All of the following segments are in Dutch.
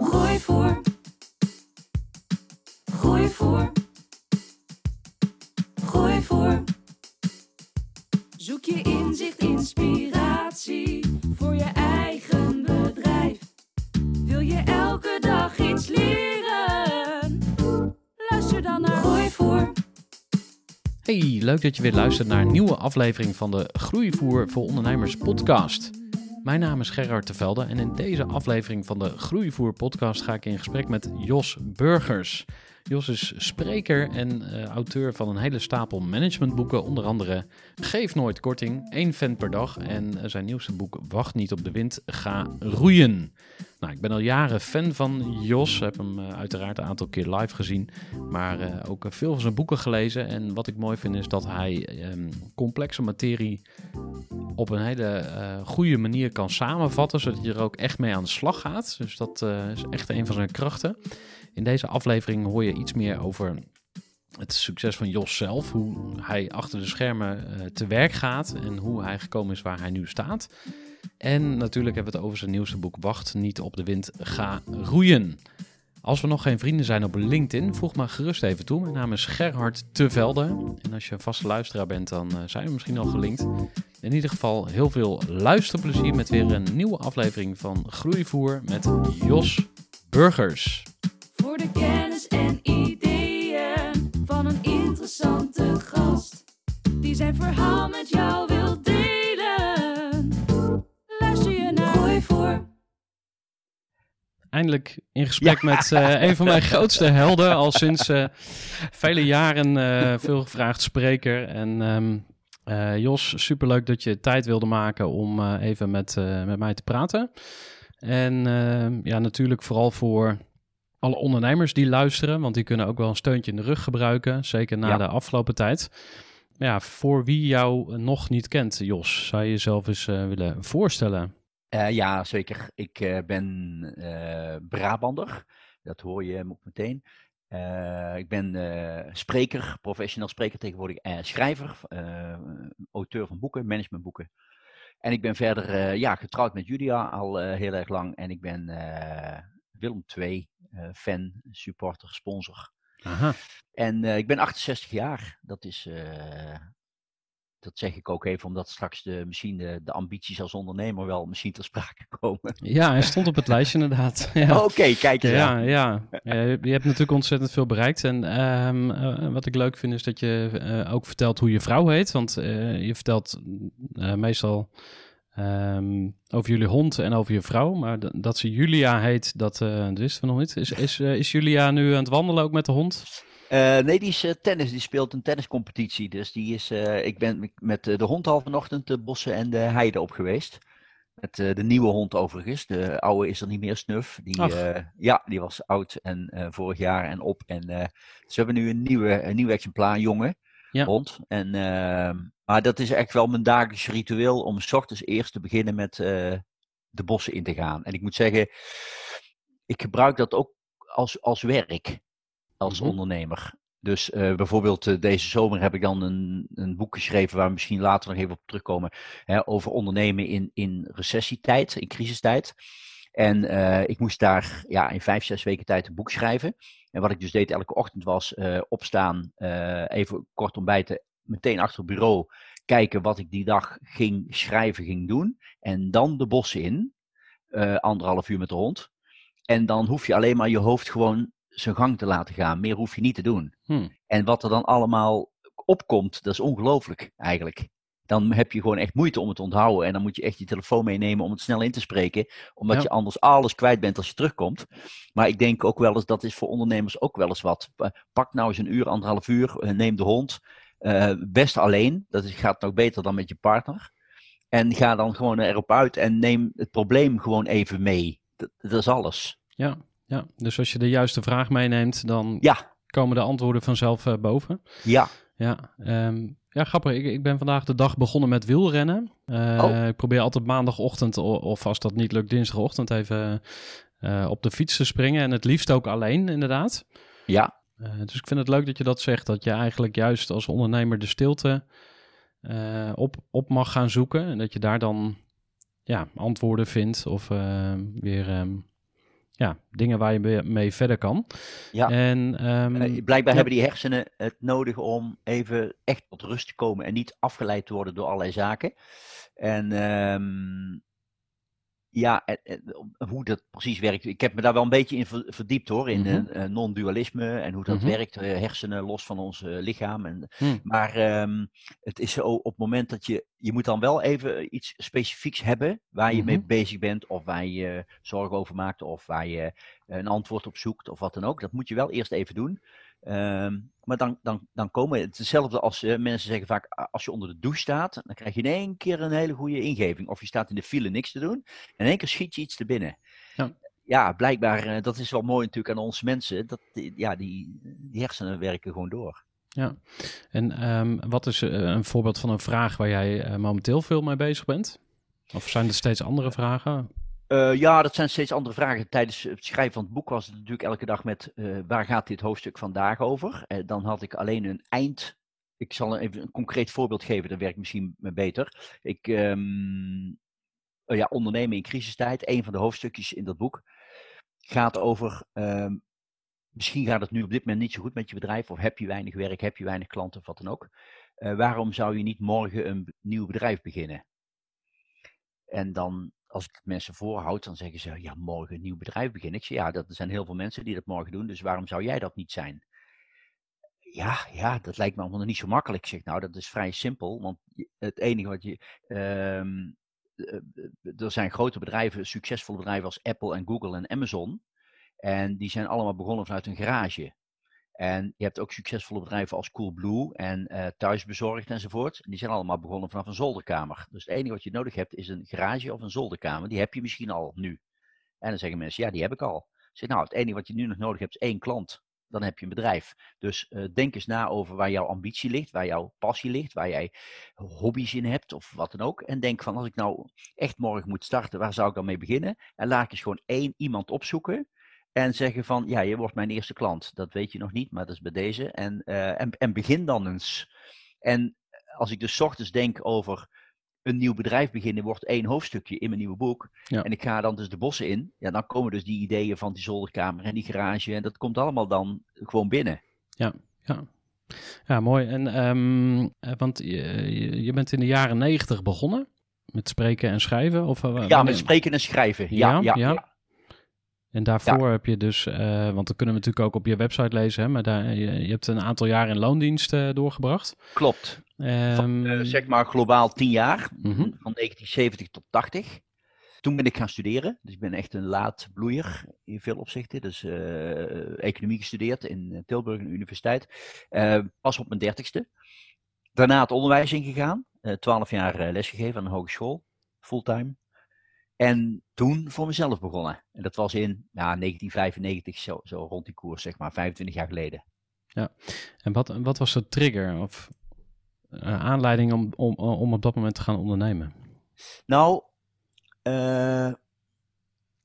Groeivoer. Groeivoer. Groeivoer. Zoek je inzicht, inspiratie voor je eigen bedrijf. Wil je elke dag iets leren? Luister dan naar Groeivoer. Hey, leuk dat je weer luistert naar een nieuwe aflevering van de Groeivoer voor Ondernemers podcast. Mijn naam is Gerard Tevelde en in deze aflevering van de Groeivoer podcast ga ik in gesprek met Jos Burgers. Jos is spreker en eh, auteur van een hele stapel managementboeken, onder andere Geef nooit korting, één vent per dag en eh, zijn nieuwste boek Wacht niet op de wind, ga roeien. Nou, ik ben al jaren fan van Jos, heb hem eh, uiteraard een aantal keer live gezien, maar eh, ook veel van zijn boeken gelezen. En wat ik mooi vind is dat hij ehm, complexe materie op een hele eh, goede manier kan samenvatten, zodat je er ook echt mee aan de slag gaat. Dus dat eh, is echt een van zijn krachten. In deze aflevering hoor je iets meer over het succes van Jos zelf, hoe hij achter de schermen eh, te werk gaat en hoe hij gekomen is waar hij nu staat. En natuurlijk hebben we het over zijn nieuwste boek Wacht niet op de wind, ga roeien. Als we nog geen vrienden zijn op LinkedIn, voeg maar gerust even toe. Mijn naam is Gerhard Tevelde. En als je een vaste luisteraar bent, dan eh, zijn we misschien al gelinkt. In ieder geval heel veel luisterplezier met weer een nieuwe aflevering van Groeivoer met Jos Burgers. Voor de kennis en ideeën van een interessante gast. Die zijn verhaal met jou wil delen. Eindelijk in gesprek met eh, een van mijn grootste helden. Al sinds eh, vele jaren eh, veel gevraagd spreker. En ehm, eh, Jos, superleuk dat je tijd wilde maken om eh, even met, eh, met mij te praten. En ehm, ja, natuurlijk vooral voor alle ondernemers die luisteren. Want die kunnen ook wel een steuntje in de rug gebruiken. Zeker na Ja. de afgelopen tijd. Ja, voor wie jou nog niet kent, Jos, zou je jezelf eens willen voorstellen? Eh, ja, zeker. Ik eh, ben eh, Brabander. Dat hoor je hem ook meteen. Ik ben spreker, professioneel spreker tegenwoordig, schrijver, auteur van boeken, managementboeken. En ik ben verder ja, getrouwd met Julia al heel erg lang. En ik ben Willem II fan, supporter, sponsor. Aha. En ik ben 68 jaar. Dat is. Dat zeg ik ook even omdat straks de, misschien de, de ambities als ondernemer wel misschien ter sprake komen. Ja, hij stond op het lijstje inderdaad. Ja. Oké, kijk eens Ja, ja. ja. Je hebt natuurlijk ontzettend veel bereikt. En ehm, eh, wat ik leuk vind is dat je eh, ook vertelt hoe je vrouw heet. Want eh, je vertelt meestal ehm, over jullie hond en over je vrouw. Maar dat ze Julia heet, dat, dat wisten we nog niet. Is, is, is Julia nu aan het wandelen ook met de hond? Eh, nee, die is eh, tennis. Die speelt een tenniscompetitie. Dus die is, eh, ik ben met de hond al vanochtend de bossen en de heide op geweest. Met de nieuwe hond overigens. De oude is er niet meer, Snuf. Die, ja, die was oud en vorig jaar en op. En ze hebben nu een, nieuwe, een nieuw exemplaar, jongen. Ja. Hond. En, ehm, maar dat is echt wel mijn dagelijks ritueel om s ochtends eerst te beginnen met de bossen in te gaan. En ik moet zeggen, ik gebruik dat ook als, als werk, als Mhm. ondernemer. Dus eh, bijvoorbeeld eh, deze zomer heb ik dan een, een boek geschreven waar we misschien later nog even op terugkomen. Hè, over ondernemen in, in recessietijd, in crisistijd. En eh, ik moest daar ja, in vijf, zes weken tijd een boek schrijven. En wat ik dus deed elke ochtend was opstaan, even kort ontbijten, meteen achter het bureau kijken wat ik die dag ging schrijven, ging doen. En dan de bossen in. anderhalf uur met de hond. En dan hoef je alleen maar je hoofd gewoon zijn gang te laten gaan. Meer hoef je niet te doen. Hmm. En wat er dan allemaal opkomt, dat is ongelooflijk eigenlijk. Dan heb je gewoon echt moeite om het te onthouden. En dan moet je echt je telefoon meenemen om het snel in te spreken. Omdat Ja. je anders alles kwijt bent als je terugkomt. Maar ik denk ook wel eens, dat is voor ondernemers ook wel eens wat. Pa- Pak nou eens een uur, anderhalf uur, eh, neem de hond. eh, best alleen, dat is, gaat nog beter dan met je partner. En ga dan gewoon erop uit en neem het probleem gewoon even mee. Dat, dat is alles. Ja, ja, dus als je de juiste vraag meeneemt, dan Ja, komen de antwoorden vanzelf eh, boven. ja, Ja, ehm, ja grappig. Ik, ik ben vandaag de dag begonnen met wielrennen. Eh, Oh. Ik probeer altijd maandagochtend, of als dat niet lukt, dinsdagochtend even eh, op de fiets te springen. En het liefst ook alleen, inderdaad. ja, dus ik vind het leuk dat je dat zegt. Dat je eigenlijk juist als ondernemer de stilte op, op mag gaan zoeken. En dat je daar dan ja, antwoorden vindt of weer ehm, ja, dingen waar je mee- verder kan. ja. En ehm, Eh, Blijkbaar ja. hebben die hersenen het nodig om even echt tot rust te komen en niet afgeleid te worden door allerlei zaken. En ehm, ja, en- en hoe dat precies werkt. Ik heb me daar wel een beetje in ver- verdiept hoor, in eh, non-dualisme en hoe dat Mhm. werkt. eh, hersenen los van ons lichaam. En, Hmm. maar ehm, het is zo op het moment dat je, je moet dan wel even iets specifieks hebben waar je mee Mhm. bezig bent of waar je je zorgen over maakt of waar je een antwoord op zoekt of wat dan ook. Dat moet je wel eerst even doen. Ehm, maar dan, dan, dan komen het hetzelfde als eh, mensen zeggen vaak, als je onder de douche staat, dan krijg je in één keer een hele goede ingeving. Of je staat in de file niks te doen, en in één keer schiet je iets te binnen. Ja. Ja, blijkbaar, eh, dat is wel mooi natuurlijk aan ons mensen, dat, ja, die, die hersenen werken gewoon door. Ja, en ehm, wat is eh, een voorbeeld van een vraag waar jij momenteel veel mee bezig bent? Of zijn er steeds andere vragen? Eh, ja, dat zijn steeds andere vragen. Tijdens het schrijven van het boek was het natuurlijk elke dag met eh, waar gaat dit hoofdstuk vandaag over? Eh, dan had ik alleen een eind. Ik zal even een concreet voorbeeld geven, dat werkt misschien beter. Ik, ehm, oh ja, ondernemen in crisistijd, een van de hoofdstukjes in dat boek, gaat over. ehm, misschien gaat het nu op dit moment niet zo goed met je bedrijf, of heb je weinig werk, heb je weinig klanten, of wat dan ook. Waarom zou je niet morgen een nieuw bedrijf beginnen? En dan, als ik het mensen voorhoud, dan zeggen ze, ja, morgen een nieuw bedrijf beginnen. Ik zeg, ja, dat, er zijn heel veel mensen die dat morgen doen, dus waarom zou jij dat niet zijn? Ja, ja, dat lijkt me allemaal niet zo makkelijk. Ik zeg, nou, dat is vrij simpel, want het enige wat je... ehm, eh, eh, er zijn grote bedrijven, succesvolle bedrijven als Apple en Google en Amazon. En die zijn allemaal begonnen vanuit een garage. En je hebt ook succesvolle bedrijven als Coolblue en eh, Thuisbezorgd enzovoort. Die zijn allemaal begonnen vanaf een zolderkamer. Dus het enige wat je nodig hebt is een garage of een zolderkamer. Die heb je misschien al nu. En dan zeggen mensen, ja, die heb ik al. Zeg, nou, het enige wat je nu nog nodig hebt is één klant. Dan heb je een bedrijf. Dus eh, denk eens na over waar jouw ambitie ligt, waar jouw passie ligt, waar jij hobby's in hebt of wat dan ook. En denk van, als ik nou echt morgen moet starten, waar zou ik dan mee beginnen? En laat ik eens gewoon één iemand opzoeken en zeggen van, ja, je wordt mijn eerste klant. Dat weet je nog niet, maar dat is bij deze. En, eh, en, en begin dan eens. En als ik dus ochtends denk over een nieuw bedrijf beginnen, wordt één hoofdstukje in mijn nieuwe boek. Ja. En ik ga dan dus de bossen in. Ja, dan komen dus die ideeën van die zolderkamer en die garage. En dat komt allemaal dan gewoon binnen. Ja, ja. ja mooi. En, ehm, eh, want je, je- bent in de jaren negentig begonnen met spreken en schrijven? Of, eh, Ja, met spreken en schrijven. Ja, Ja, ja, ja. En daarvoor heb je dus, eh, want dat kunnen we natuurlijk ook op je website lezen, hè, maar daar, je, je hebt een aantal jaar in loondienst eh, doorgebracht. klopt. Van, Ehm, eh, zeg maar globaal tien jaar. mhm. Van 1970 tot 80. Toen ben ik gaan studeren. Dus ik ben echt een laat bloeier in veel opzichten. Dus economie gestudeerd in Tilburg een universiteit. Pas op mijn dertigste. Daarna het onderwijs ingegaan. Twaalf jaar lesgegeven aan een hogeschool. Fulltime. En toen voor mezelf begonnen. En dat was in ja, 1995, zo, zo rond die koers, zeg maar, 25 jaar geleden. En wat, wat was de trigger of eh, aanleiding om, om, om op dat moment te gaan ondernemen? Nou, eh,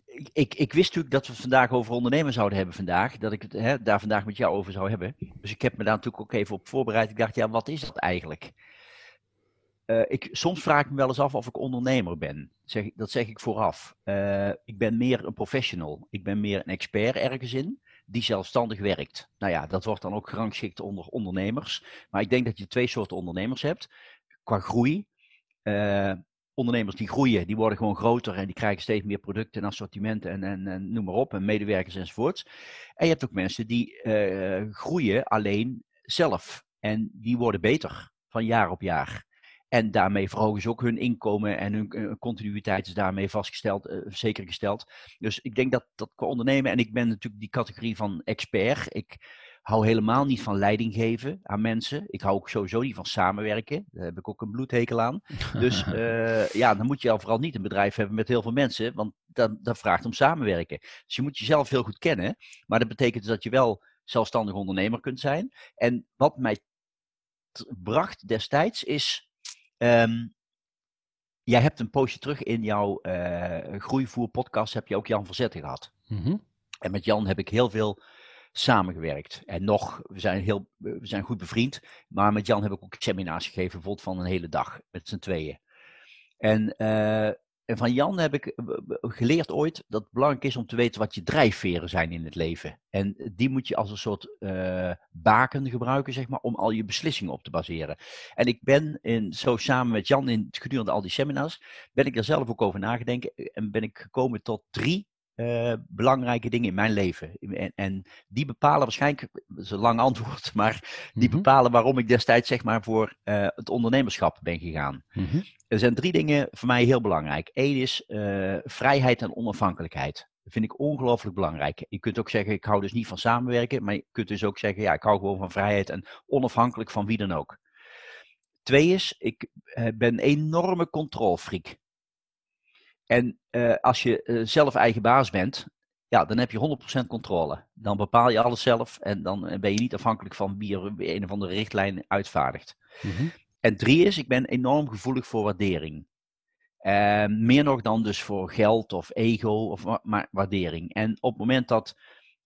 ik, ik, ik wist natuurlijk dat we het vandaag over ondernemen zouden hebben vandaag. Dat ik het hè, daar vandaag met jou over zou hebben. Dus ik heb me daar natuurlijk ook even op voorbereid. Ik dacht, ja, wat is dat eigenlijk? Eh, ik, soms vraag ik me wel eens af of ik ondernemer ben. Zeg, dat zeg ik vooraf. Eh, ik ben meer een professional. Ik ben meer een expert ergens in die zelfstandig werkt. Nou ja, dat wordt dan ook gerangschikt onder ondernemers. Maar ik denk dat je twee soorten ondernemers hebt. Qua groei. Eh, ondernemers die groeien, die worden gewoon groter en die krijgen steeds meer producten en assortimenten en, en, noem maar op, en medewerkers enzovoorts. En je hebt ook mensen die eh, groeien alleen zelf en die worden beter van jaar op jaar. En daarmee verhogen ze ook hun inkomen en hun eh, continuïteit is daarmee vastgesteld, uh, zeker gesteld. Dus ik denk dat dat qua ondernemen, en ik ben natuurlijk die categorie van expert. Ik hou helemaal niet van leiding geven aan mensen. Ik hou ook sowieso niet van samenwerken. Daar heb ik ook een bloedhekel aan. Dus uh, ja, dan moet je al vooral niet een bedrijf hebben met heel veel mensen, want dan, dat vraagt om samenwerken. Dus je moet jezelf heel goed kennen. Maar dat betekent dus dat je wel zelfstandig ondernemer kunt zijn. En wat mij bracht destijds is. Um, jij hebt een poosje terug in jouw uh, groeivoer podcast heb je ook Jan Verzetten gehad. Mm -hmm. En met Jan heb ik heel veel samengewerkt. En nog, we zijn, heel, we zijn goed bevriend. Maar met Jan heb ik ook seminars gegeven, bijvoorbeeld van een hele dag met z'n tweeën. En, uh, en van Jan heb ik geleerd ooit dat het belangrijk is om te weten wat je drijfveren zijn in het leven. En die moet je als een soort uh, baken gebruiken, zeg maar, om al je beslissingen op te baseren. En ik ben in, zo samen met Jan in gedurende al die seminars, ben ik er zelf ook over nagedenken en ben ik gekomen tot drie uh, belangrijke dingen in mijn leven. En, en, die bepalen waarschijnlijk, dat is een lang antwoord, maar die Mhm. bepalen waarom ik destijds zeg maar voor uh, het ondernemerschap ben gegaan. Mhm. Er zijn drie dingen voor mij heel belangrijk. Eén is uh, vrijheid en onafhankelijkheid. Dat vind ik ongelooflijk belangrijk. Je kunt ook zeggen, ik hou dus niet van samenwerken, maar je kunt dus ook zeggen, ja, ik hou gewoon van vrijheid en onafhankelijk van wie dan ook. Twee is, ik ben een enorme controlfreak. En uh, als je uh, zelf eigen baas bent, ja, dan heb je 100% controle. Dan bepaal je alles zelf en dan ben je niet afhankelijk van wie er een of andere richtlijn uitvaardigt. Mhm. En drie is, ik ben enorm gevoelig voor waardering. Uh, meer nog dan dus voor geld of ego, of wa- maar waardering. En op het moment dat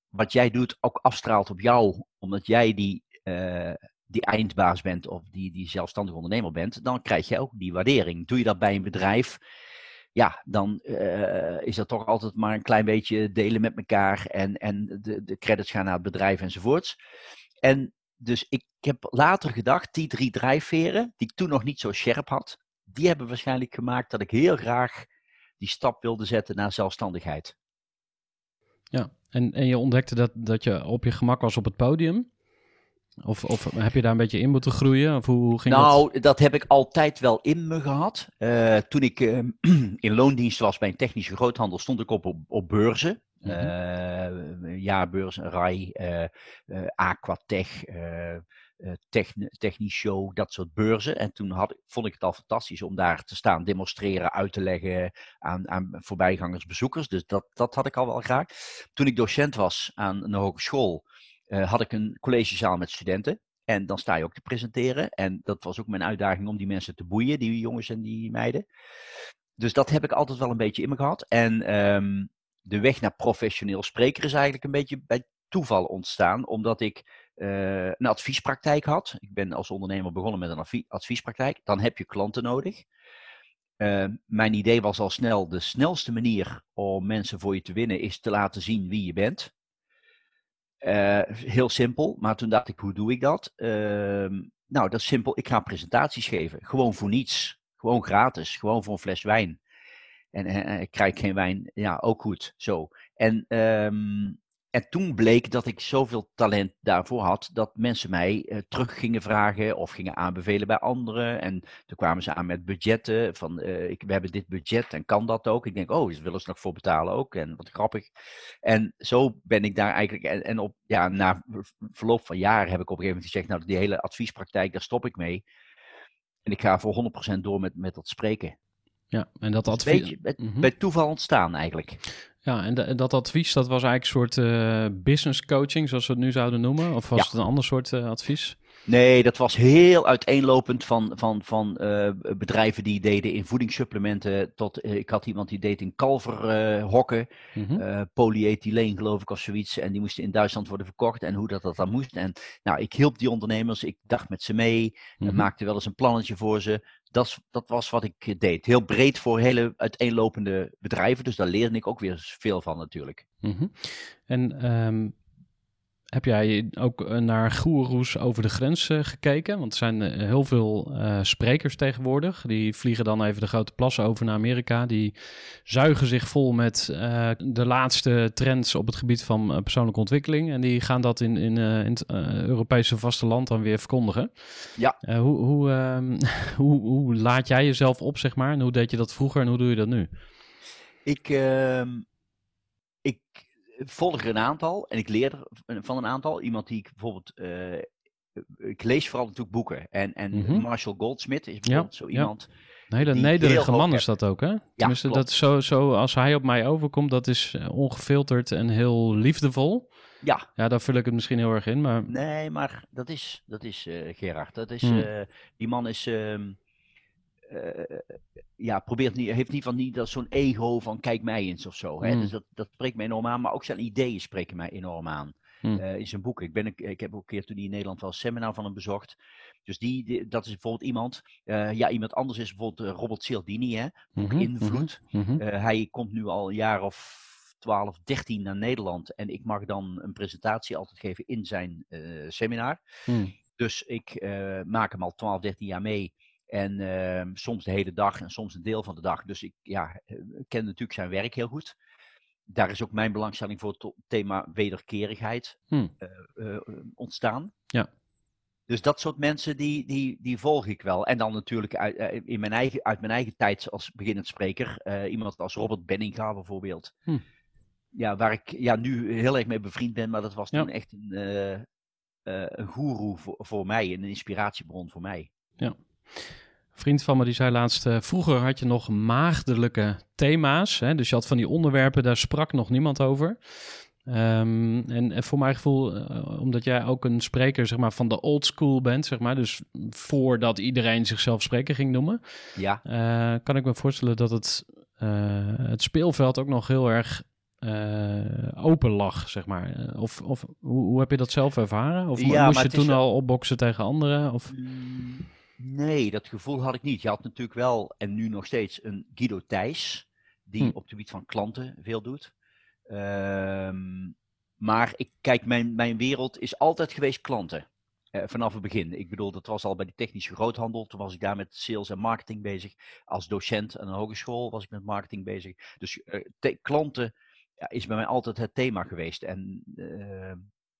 wat jij doet ook afstraalt op jou, omdat jij die, uh, die eindbaas bent of die, die zelfstandig ondernemer bent, dan krijg je ook die waardering. Doe je dat bij een bedrijf, ja, dan uh, is dat toch altijd maar een klein beetje delen met elkaar en, en de, de credits gaan naar het bedrijf enzovoorts. En dus ik heb later gedacht, die drie drijfveren, die ik toen nog niet zo scherp had, die hebben waarschijnlijk gemaakt dat ik heel graag die stap wilde zetten naar zelfstandigheid. Ja, en, en je ontdekte dat, dat je op je gemak was op het podium? Of, of heb je daar een beetje in moeten groeien? Of hoe, ging nou, dat? dat heb ik altijd wel in me gehad. Uh, toen ik uh, in loondienst was bij een technische groothandel, stond ik op, op, op beurzen. Mm -hmm. uh, jaarbeurs, RAI, uh, Aquatech, Technisch Show, dat soort beurzen. En toen had, vond ik het al fantastisch om daar te staan, demonstreren, uit te leggen aan, aan voorbijgangers, bezoekers. Dus dat, dat had ik al wel graag. Toen ik docent was aan een hogeschool, uh, had ik een collegezaal met studenten. En dan sta je ook te presenteren. En dat was ook mijn uitdaging om die mensen te boeien, die jongens en die meiden. Dus dat heb ik altijd wel een beetje in me gehad. En um, de weg naar professioneel spreker is eigenlijk een beetje bij toeval ontstaan, omdat ik uh, een adviespraktijk had. Ik ben als ondernemer begonnen met een adviespraktijk. Dan heb je klanten nodig. Uh, mijn idee was al snel, de snelste manier om mensen voor je te winnen is te laten zien wie je bent. Uh, heel simpel, maar toen dacht ik, hoe doe ik dat? nou, dat is simpel. Ik ga presentaties geven. Gewoon voor niets. Gewoon gratis. Gewoon voor een fles wijn. En, en ik krijg geen wijn. Ja, ook goed. Zo. En, um, en toen bleek dat ik zoveel talent daarvoor had, dat mensen mij uh, terug gingen vragen of gingen aanbevelen bij anderen. En toen kwamen ze aan met budgetten. Van uh, ik, we hebben dit budget en kan dat ook. Ik denk, oh, ze willen ze nog voor betalen ook. En wat grappig. En zo ben ik daar eigenlijk. En, en op, ja, na verloop van jaren heb ik op een gegeven moment gezegd, nou, die hele adviespraktijk, daar stop ik mee. En ik ga voor 100% door met, met dat spreken. Ja, en dat advies... Beetje, bij, mm -hmm. bij toeval ontstaan eigenlijk. Ja, en, de, en, dat advies, dat was eigenlijk een soort uh, business coaching, zoals we het nu zouden noemen? Of was ja. het een ander soort uh, advies? Nee, dat was heel uiteenlopend van, van, van uh, bedrijven die deden in voedingssupplementen tot, ik had iemand die deed in kalverhokken, mm -hmm. polyethyleen geloof ik of zoiets, en die moesten in Duitsland worden verkocht en hoe dat, dat dan moest. En nou, ik hielp die ondernemers, ik dacht met ze mee, mm -hmm. maakte wel eens een plannetje voor ze. Dat, dat was wat ik deed. Heel breed voor hele uiteenlopende bedrijven. Dus daar leerde ik ook weer veel van natuurlijk. -hmm. En um, heb jij ook eh, naar goeroes over de grens eh, gekeken? Want er zijn eh, heel veel sprekers tegenwoordig. Die vliegen dan even de grote plassen over naar Amerika. Die zuigen zich vol met de laatste trends op het gebied van persoonlijke ontwikkeling. En die gaan dat in, in, in het Europese vasteland dan weer verkondigen. Ja. Hoe, hoe, ehm, hoe, hoe laat jij jezelf op, zeg maar? En hoe deed je dat vroeger en hoe doe je dat nu? Ik, ehm, ik volg er een aantal en ik leer er van een aantal. Iemand die ik bijvoorbeeld. eh, ik lees vooral natuurlijk boeken. En, en Mhm. Marshall Goldsmith is bijvoorbeeld zo ja. iemand. Een hele nederige man is dat ook, hè? Tenminste, dat zo, zo, als hij op mij overkomt, dat is eh, ongefilterd en heel liefdevol. Ja, Ja, daar vul ik het misschien heel erg in, maar... nee, maar dat is, dat is eh, Gerard. Dat is, Hmm. eh, die man is. ehm, eh, ja, probeert niet, heeft in ieder geval niet dat zo'n ego van kijk mij eens of zo. Hè? Hmm. Dus dat, dat spreekt me enorm aan. Maar ook zijn ideeën spreken mij enorm aan. Hmm. eh, in zijn boek. Ik, ben, ook- ik heb ook een keer toen hij in Nederland was, een seminar van hem bezocht. Dus die, die- dat is bijvoorbeeld iemand. eh, ja, iemand anders is bijvoorbeeld eh, Robert Cialdini, hè? Boek Mhm, Invloed. mhm, mhm. Eh, hij komt nu al een jaar of 12, 13 naar Nederland. En ik mag dan een presentatie altijd geven in zijn eh, seminar. Hmm. Dus ik eh, maak hem al 12, 13 jaar mee. En ehm, soms de hele dag en soms een deel van de dag. Dus ik ja, eh, ken natuurlijk zijn werk heel goed. Daar is ook mijn belangstelling voor het thema wederkerigheid Hmm. eh, eh, ontstaan. Ja. Dus dat soort mensen, die, die, die volg ik wel. En dan natuurlijk uit, in mijn eigen, uit mijn eigen tijd als beginnend spreker. iemand als Robert Benninga bijvoorbeeld. Hm. Ja, waar ik ja, nu heel erg mee bevriend ben. Maar dat was Ja. toen echt een, een goeroe voor, voor mij. Een inspiratiebron voor mij. Een vriend van me die zei laatst, eh, vroeger had je nog maagdelijke thema's. Hè? Dus je had van die onderwerpen, daar sprak nog niemand over. Ehm, en, en voor mijn gevoel, eh, omdat jij ook een spreker zeg maar, van de old school bent, zeg maar, dus voordat iedereen zichzelf spreker ging noemen, Ja, eh, kan ik me voorstellen dat het, het speelveld ook nog heel erg open lag, zeg maar. Of, of hoe, hoe heb je dat zelf ervaren? Of Ja, moest je toen wel- al opboksen tegen anderen? Of... Nee, dat gevoel had ik niet. Je had natuurlijk wel, en nu nog steeds, een Guido Thijs, die Hm. op het gebied van klanten veel doet. Ehm, maar ik, kijk, mijn, mijn wereld is altijd geweest klanten. Eh, vanaf het begin. Ik bedoel, dat was al bij de technische groothandel. Toen was ik daar met sales en marketing bezig. Als docent aan een hogeschool was ik met marketing bezig. Dus eh, te- klanten ja, is bij mij altijd het thema geweest. En eh,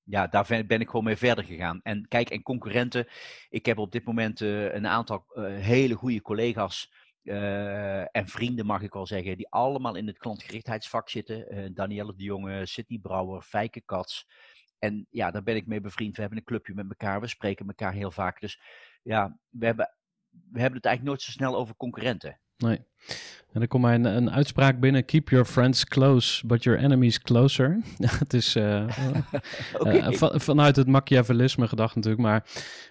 ja, daar ben- ik gewoon mee verder gegaan. En kijk, en concurrenten. Ik heb op dit moment eh, een aantal eh, hele goede collega's eh, en vrienden, mag ik wel zeggen, die allemaal in het klantgerichtheidsvak zitten. Danielle de Jonge, Sidney Brouwer, Fijke Kats. En ja, daar ben ik mee bevriend. We hebben een clubje met elkaar, we spreken elkaar heel vaak. Dus ja, we hebben, we hebben het eigenlijk nooit zo snel over concurrenten. Nee. En dan komt mij een, een uitspraak binnen: Keep your friends close, but your enemies closer. het is eh, eh, van- vanuit het Machiavellisme gedacht natuurlijk. Maar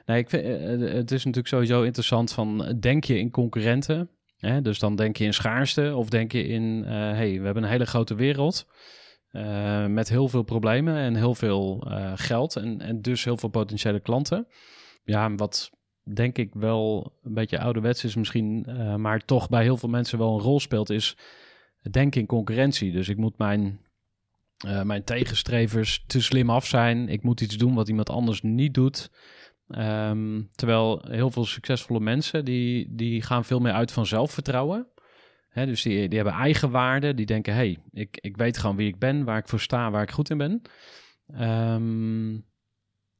nee, ik vind, eh, het is natuurlijk sowieso interessant van, eh, denk je in concurrenten? Hè? Dus dan denk je in schaarste of denk je in, eh hey, we hebben een hele grote wereld. eh, met heel veel problemen en heel veel eh, geld en, en dus heel veel potentiële klanten. Ja, wat denk ik wel een beetje ouderwets is misschien, eh, maar toch bij heel veel mensen wel een rol speelt, is denken in concurrentie. Dus ik moet mijn, eh, mijn tegenstrevers te slim af zijn. Ik moet iets doen wat iemand anders niet doet. Ehm, terwijl heel veel succesvolle mensen, die, die gaan veel meer uit van zelfvertrouwen. Dus die, die hebben eigenwaarde. Die denken, hey, ik, ik weet gewoon wie ik ben, waar ik voor sta, waar ik goed in ben. Ehm,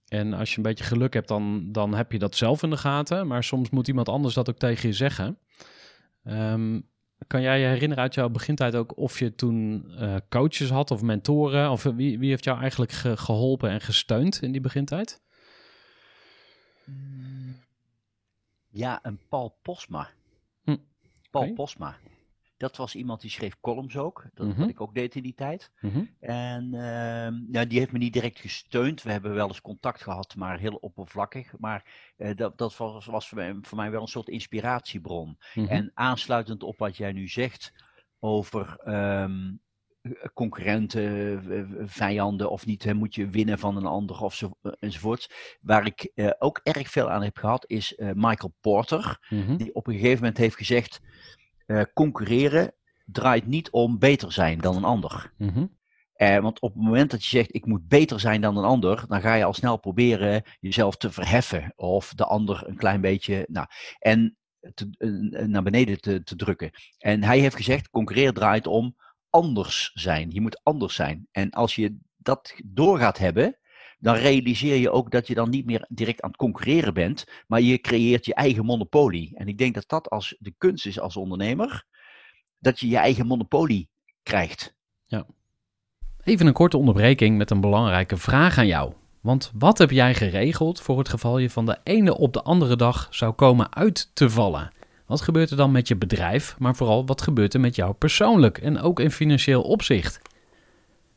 en als je een beetje geluk hebt, dan, dan heb je dat zelf in de gaten. Maar soms moet iemand anders dat ook tegen je zeggen. Ehm, kan jij je herinneren uit jouw begintijd ook of je toen eh, coaches had of mentoren? Of wie, wie heeft jou eigenlijk ge- geholpen en gesteund in die begintijd? Ja, een Paul Posma. Hm, Paul oké. Posma. Dat was iemand die schreef columns ook. Dat Mhm. wat ik ook deed in die tijd. Mhm. En ehm, ja, die heeft me niet direct gesteund. We hebben wel eens contact gehad, maar heel oppervlakkig. Maar eh, dat, dat was, was voor, mij, voor mij wel een soort inspiratiebron. Mhm. En aansluitend op wat jij nu zegt over ehm, concurrenten, vijanden of niet, hè, moet je winnen van een ander of zo, eh, enzovoorts. Waar ik eh, ook erg veel aan heb gehad is eh, Michael Porter, Mhm. die op een gegeven moment heeft gezegd, eh, concurreren draait niet om beter zijn dan een ander. Mhm. Eh, want op het moment dat je zegt, ik moet beter zijn dan een ander, dan ga je al snel proberen jezelf te verheffen. Of de ander een klein beetje, nou, en te, eh, naar beneden te, te drukken. En hij heeft gezegd, concurreren draait om anders zijn. Je moet anders zijn. En als je dat door gaat hebben, dan realiseer je ook dat je dan niet meer direct aan het concurreren bent, maar je creëert je eigen monopolie. En ik denk dat dat als de kunst is als ondernemer, dat je je eigen monopolie krijgt. Even een korte onderbreking met een belangrijke vraag aan jou. Want wat heb jij geregeld voor het geval je van de ene op de andere dag zou komen uit te vallen? Wat gebeurt er dan met je bedrijf, maar vooral wat gebeurt er met jou persoonlijk en ook in financieel opzicht?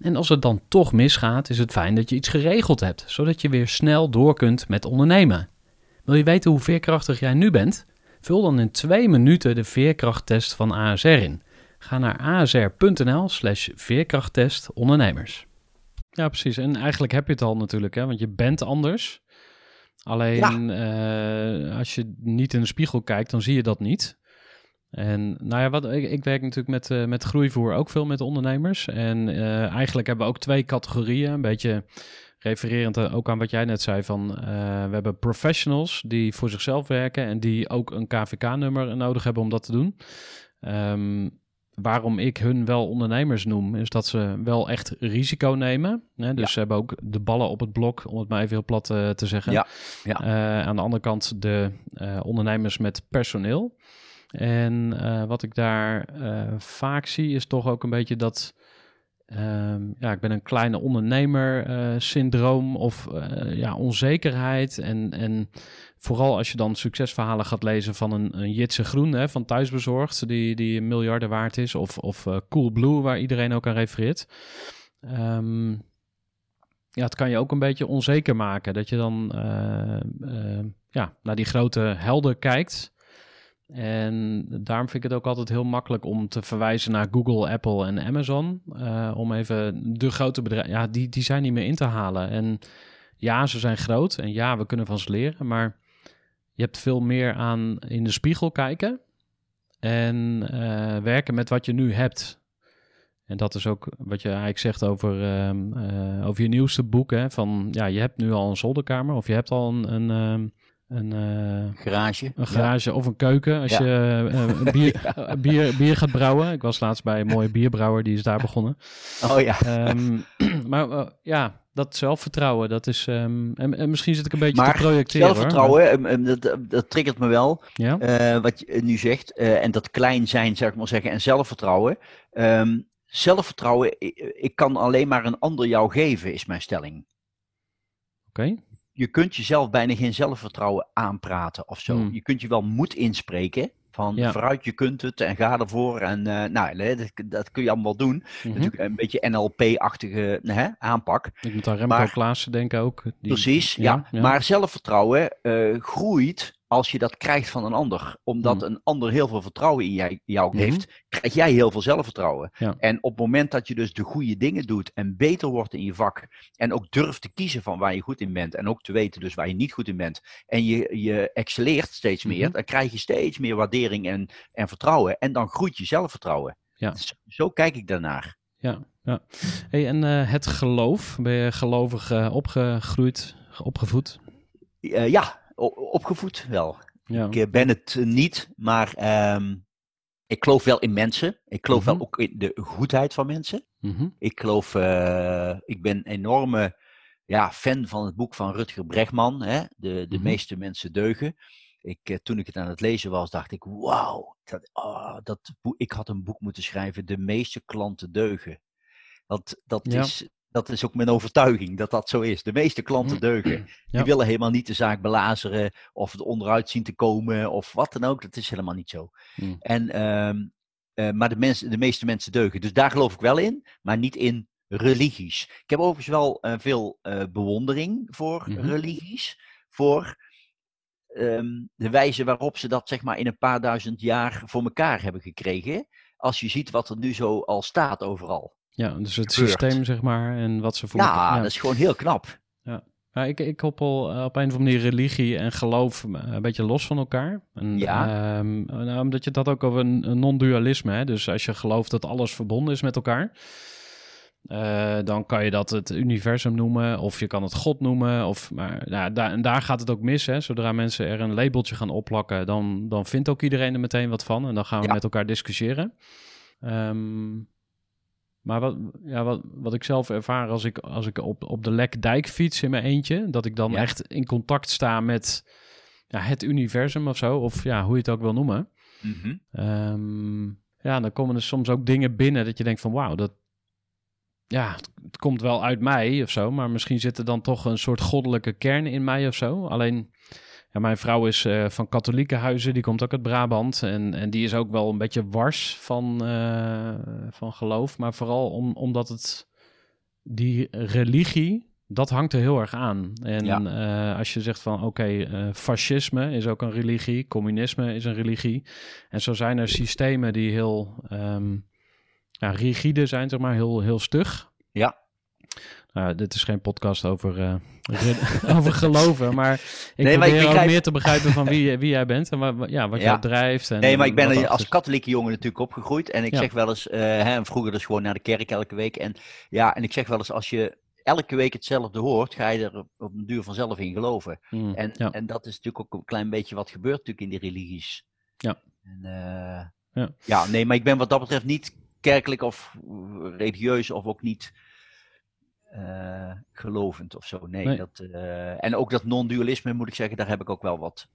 En als het dan toch misgaat, is het fijn dat je iets geregeld hebt, zodat je weer snel door kunt met ondernemen. Wil je weten hoe veerkrachtig jij nu bent? Vul dan in twee minuten de veerkrachttest van ASR in. Ga naar asr.nl slash veerkrachttest ondernemers. Ja, precies. En eigenlijk heb je het al natuurlijk, hè? want je bent anders. Alleen eh, als je niet in de spiegel kijkt, dan zie je dat niet. En nou ja, wat, ik, ik werk natuurlijk met, eh, met groeivoer ook veel met ondernemers. En eh, eigenlijk hebben we ook twee categorieën. Een beetje refererend eh, ook aan wat jij net zei van we hebben professionals die voor zichzelf werken en die ook een KVK-nummer nodig hebben om dat te doen. Ehm, waarom ik hun wel ondernemers noem, is dat ze wel echt risico nemen. Hè? Dus Ja. ze hebben ook de ballen op het blok, om het maar even heel plat te zeggen. Ja, ja. Aan de andere kant de ondernemers met personeel. En eh, wat ik daar eh, vaak zie, is toch ook een beetje dat. ehm, ja, ik ben een kleine ondernemer eh, syndroom of ja, onzekerheid. En, en vooral als je dan succesverhalen gaat lezen van een, een Jitse Groen hè, van Thuisbezorgd, die, die miljarden waard is. Of, of eh, Coolblue, waar iedereen ook aan refereert. Ehm, ja, het kan je ook een beetje onzeker maken. Dat je dan ja, naar die grote helden kijkt. En daarom vind ik het ook altijd heel makkelijk om te verwijzen naar Google, Apple en Amazon. eh, om even de grote bedrijven, ja, die, die zijn niet meer in te halen. En ja, ze zijn groot en ja, we kunnen van ze leren. Maar je hebt veel meer aan in de spiegel kijken. En eh, werken met wat je nu hebt. En dat is ook wat je eigenlijk zegt over, ehm, eh, over je nieuwste boek. Hè? Van ja, je hebt nu al een zolderkamer of je hebt al een, een, ehm, een, eh, Garage. een garage of een keuken als Ja. je eh, bier, bier, bier gaat brouwen. Ik was laatst bij een mooie bierbrouwer, die is daar begonnen. Oh ja. Ehm, maar eh, ja, dat zelfvertrouwen, dat is... ehm, en, en misschien zit ik een beetje Maar te projecteren. zelfvertrouwen, ehm, ehm, dat, dat triggert me wel. Ja? wat je nu zegt. en dat klein zijn, zeg ik maar zeggen. En zelfvertrouwen. Zelfvertrouwen, ik, ik kan alleen maar een ander jou geven, is mijn stelling. Oké. Je kunt jezelf bijna geen zelfvertrouwen aanpraten of zo. Hmm. Je kunt je wel moed inspreken. Van Ja. vooruit, je kunt het en ga ervoor. En eh, nou, dat, dat kun je allemaal doen. Mhm. Natuurlijk een beetje NLP-achtige hè, aanpak. Ik moet aan Remco Maar- Klaassen denken ook. Die- Precies, ja. ja. Maar zelfvertrouwen eh, groeit als je dat krijgt van een ander. Omdat Hmm. een ander heel veel vertrouwen in jij, jou Mhm. heeft, krijg jij heel veel zelfvertrouwen. Ja. En op het moment dat je dus de goede dingen doet en beter wordt in je vak. En ook durft te kiezen van waar je goed in bent. En ook te weten dus waar je niet goed in bent. En je, je excelleert steeds meer. Mhm. Dan krijg je steeds meer waardering en, en vertrouwen. En dan groeit je zelfvertrouwen. Ja. Zo kijk ik daarnaar. Ja, ja. Hey, en eh, het geloof, ben je gelovig eh, opgegroeid, opgevoed? Eh, ja, opgevoed wel. Ja. Ik eh, ben het eh, niet, maar ehm, ik geloof wel in mensen. Ik geloof Mhm. wel ook in de goedheid van mensen. Mhm. Ik geloof, eh, ik ben een enorme ja, fan van het boek van Rutger Bregman, hè? De, de Mhm. meeste mensen deugen. Ik, toen ik het aan het lezen was, dacht ik, wauw, dat, ah, dat ik had een boek moeten schrijven, De meeste klanten deugen. Want dat, Ja. is, dat is ook mijn overtuiging, dat dat zo is. De meeste klanten Mhm. deugen. Ja. Die willen helemaal niet de zaak belazeren of er onderuit zien te komen of wat dan ook. Dat is helemaal niet zo. Mm. En, ehm, eh, maar de, mensen, de meeste mensen deugen. Dus daar geloof ik wel in, maar niet in religies. Ik heb overigens wel eh, veel eh, bewondering voor Mhm. religies, voor ehm, de wijze waarop ze dat zeg maar in een paar duizend jaar voor elkaar hebben gekregen. Als je ziet wat er nu zo al staat overal. Ja, dus het gebeurt. systeem, zeg maar, en wat ze voor Ja, elkaar- dat is gewoon heel knap. Ja, ik, ik koppel eh, op een of andere manier religie en geloof eh, een beetje los van elkaar. En, Ja. ehm, nou, omdat je dat ook over een, een non-dualisme, hè? dus als je gelooft dat alles verbonden is met elkaar, eh, dan kan je dat het universum noemen of je kan het God noemen. Of, maar nou, daar, en daar gaat het ook mis. Hè? Zodra mensen er een labeltje gaan opplakken, dan, dan vindt ook iedereen er meteen wat van en dan gaan we Ja. met elkaar discussiëren. Ehm, maar wat, ja, wat, wat ik zelf ervaar als ik, als ik op, op de Lekdijk fiets in mijn eentje, dat ik dan Ja. echt in contact sta met ja, het universum of zo, of ja, hoe je het ook wil noemen. Mhm. Ehm, ja, dan komen er soms ook dingen binnen dat je denkt van wauw, dat ja, het, het komt wel uit mij of zo, maar misschien zit er dan toch een soort goddelijke kern in mij of zo. Alleen, ja, mijn vrouw is eh, van katholieke huizen, die komt ook uit Brabant en, en die is ook wel een beetje wars van, eh, van geloof, maar vooral om, omdat het die religie, dat hangt er heel erg aan. En Ja. eh, als je zegt van oké, fascisme is ook een religie, communisme is een religie. En zo zijn er systemen die heel ehm, ja, rigide zijn, zeg maar, heel, heel stug. Ja. Nou, dit is geen podcast over, eh, over geloven, maar ik Nee, maar ik probeer ook meer te begrijpen van wie, wie jij bent en wa- ja, wat Ja. jou drijft. En, Nee, maar ik ben wat als katholieke jongen natuurlijk opgegroeid. En ik Ja. zeg wel eens, eh, hè, vroeger dus gewoon naar de kerk elke week. En ja, en ik zeg wel eens, als je elke week hetzelfde hoort, ga je er op- een duur vanzelf in geloven. Mm, En, ja. en dat is natuurlijk ook een klein beetje wat gebeurt natuurlijk in die religies. Ja. En, eh, Ja. ja, nee, maar ik ben wat dat betreft niet kerkelijk of religieus of ook niet eh, gelovend of zo. Nee, Nee. Dat, eh, en ook dat non-dualisme moet ik zeggen, daar heb ik ook wel wat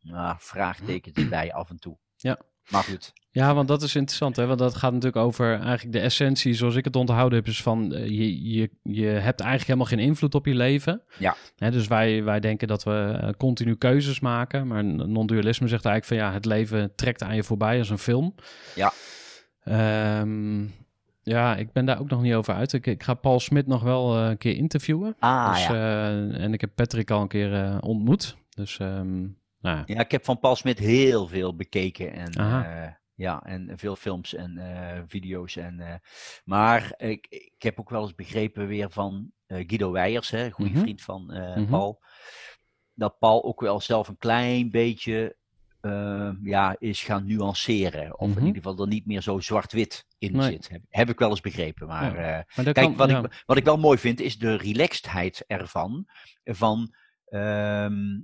nou, vraagtekens bij af en toe. Ja. Maar goed. Ja, want dat is interessant, hè? Want dat gaat natuurlijk over eigenlijk de essentie, zoals ik het onthouden heb, is van eh, je, je, je hebt eigenlijk helemaal geen invloed op je leven. Ja. Hè, dus wij, wij denken dat we continu keuzes maken, maar non-dualisme zegt eigenlijk van ja, het leven trekt aan je voorbij als een film. Ja. Ehm, ja, ik ben daar ook nog niet over uit. Ik, ik ga Paul Smit nog wel eh, een keer interviewen. Ah dus, ja. eh, en ik heb Patrick al een keer eh, ontmoet. Dus ehm, nou ja. Ja, ik heb van Paul Smit heel veel bekeken. En, ja, en veel films en video's. En, maar ik, ik heb ook wel eens begrepen weer van Guido Weijers, hè, een goede Mhm. vriend van Mhm. Paul. Dat Paul ook wel zelf een klein beetje eh, ja, is gaan nuanceren. Of Mhm. in ieder geval er niet meer zo zwart-wit in Nee. zit. Heb, heb ik wel eens begrepen. Maar Ja. eh, Maar Kijk, kan- wat, ja. ik, wat ik wel mooi vind, is de relaxedheid ervan. Van ehm,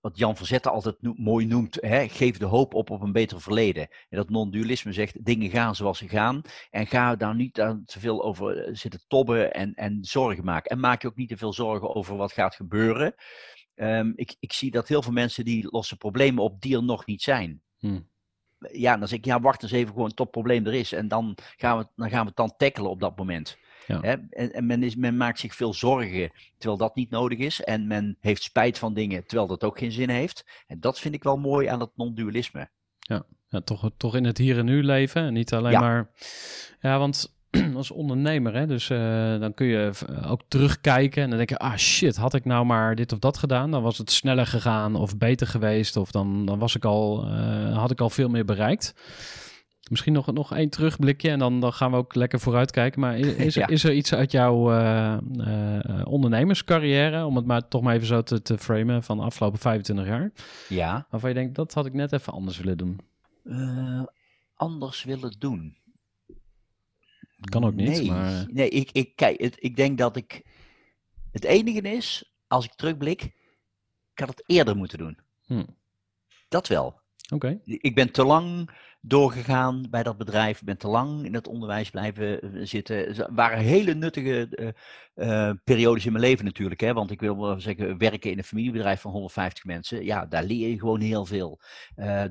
wat Jan Verzetten altijd no- mooi noemt, hè, geef de hoop op op een beter verleden. En dat non-dualisme zegt, dingen gaan zoals ze gaan. En ga daar niet aan te veel over eh, zitten tobben en, en zorgen maken. En maak je ook niet te veel zorgen over wat gaat gebeuren. Ehm, ik, ik zie dat heel veel mensen die lossen problemen op die er nog niet zijn. Hmm. Ja, dan zeg ik, ja, wacht eens even gewoon tot probleem er is. En dan gaan we, dan gaan we het dan tackelen op dat moment. Ja. Hè? En, en men, is, men maakt zich veel zorgen terwijl dat niet nodig is. En men heeft spijt van dingen terwijl dat ook geen zin heeft. En dat vind ik wel mooi aan het non-dualisme. ja, toch, toch in het hier en nu leven. En niet alleen Ja. maar. Ja, want als ondernemer, hè, dus eh, dan kun je v- ook terugkijken en dan denk je, ah shit, had ik nou maar dit of dat gedaan, dan was het sneller gegaan of beter geweest, of dan, dan was ik al, eh, had ik al veel meer bereikt. Misschien nog, nog één terugblikje en dan, dan gaan we ook lekker vooruitkijken. Maar is, is, er, Ja. is er iets uit jouw eh, eh, ondernemerscarrière, om het maar toch maar even zo te, te framen, van de afgelopen 25 jaar, Ja. waarvan je denkt, dat had ik net even anders willen doen? Eh, anders willen doen. Kan ook niet, Nee, maar- nee ik, ik, kijk, het, ik denk dat ik. Het enige is, als ik terugblik, ik had het eerder moeten doen. Hm. Dat wel. Oké. Ik ben te lang doorgegaan bij dat bedrijf. Ik ben te lang in het onderwijs blijven eh, zitten. Het waren hele nuttige eh, eh, periodes in mijn leven natuurlijk. Hè? Want ik wil wel zeggen, werken in een familiebedrijf van 150 mensen. Ja, daar leer je gewoon heel veel.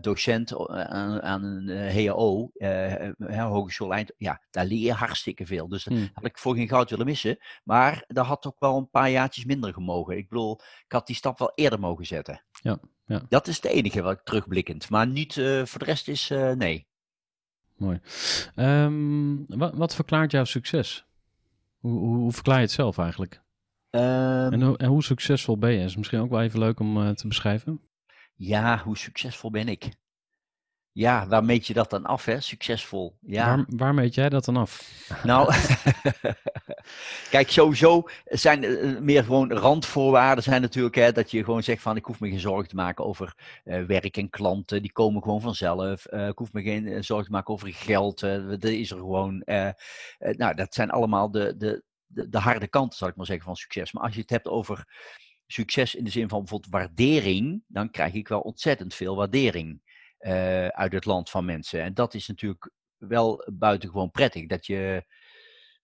Docent aan, aan een HAO, eh, eh, Hogeschool Eind. Ja, daar leer je hartstikke veel. Dus Hm. had ik voor geen goud willen missen. Maar dat had ook wel een paar jaartjes minder gemogen. Ik bedoel, ik had die stap wel eerder mogen zetten. Ja, ja. Dat is het enige wat ik terugblikkend. Maar niet eh, voor de rest is eh, nee. Mooi. Ehm, wat, wat verklaart jouw succes? Hoe, hoe, hoe verklaar je het zelf eigenlijk? Ehm, En, hoe- en hoe succesvol ben je? Is misschien ook wel even leuk om eh, te beschrijven. ja, hoe succesvol ben ik? Ja, waar meet je dat dan af, hè? Succesvol. Ja. Waar, waar meet jij dat dan af? Nou, kijk, sowieso zijn er meer gewoon randvoorwaarden zijn natuurlijk hè, dat je gewoon zegt van ik hoef me geen zorgen te maken over eh, werk en klanten, die komen gewoon vanzelf. Eh, ik hoef me geen eh, zorgen te maken over geld, eh, dat is er gewoon. eh, eh, nou, dat zijn allemaal de, de, de, de harde kanten, zal ik maar zeggen, van succes. Maar als je het hebt over succes in de zin van bijvoorbeeld waardering, dan krijg ik wel ontzettend veel waardering eh, uit het land van mensen. En dat is natuurlijk wel buitengewoon prettig, dat je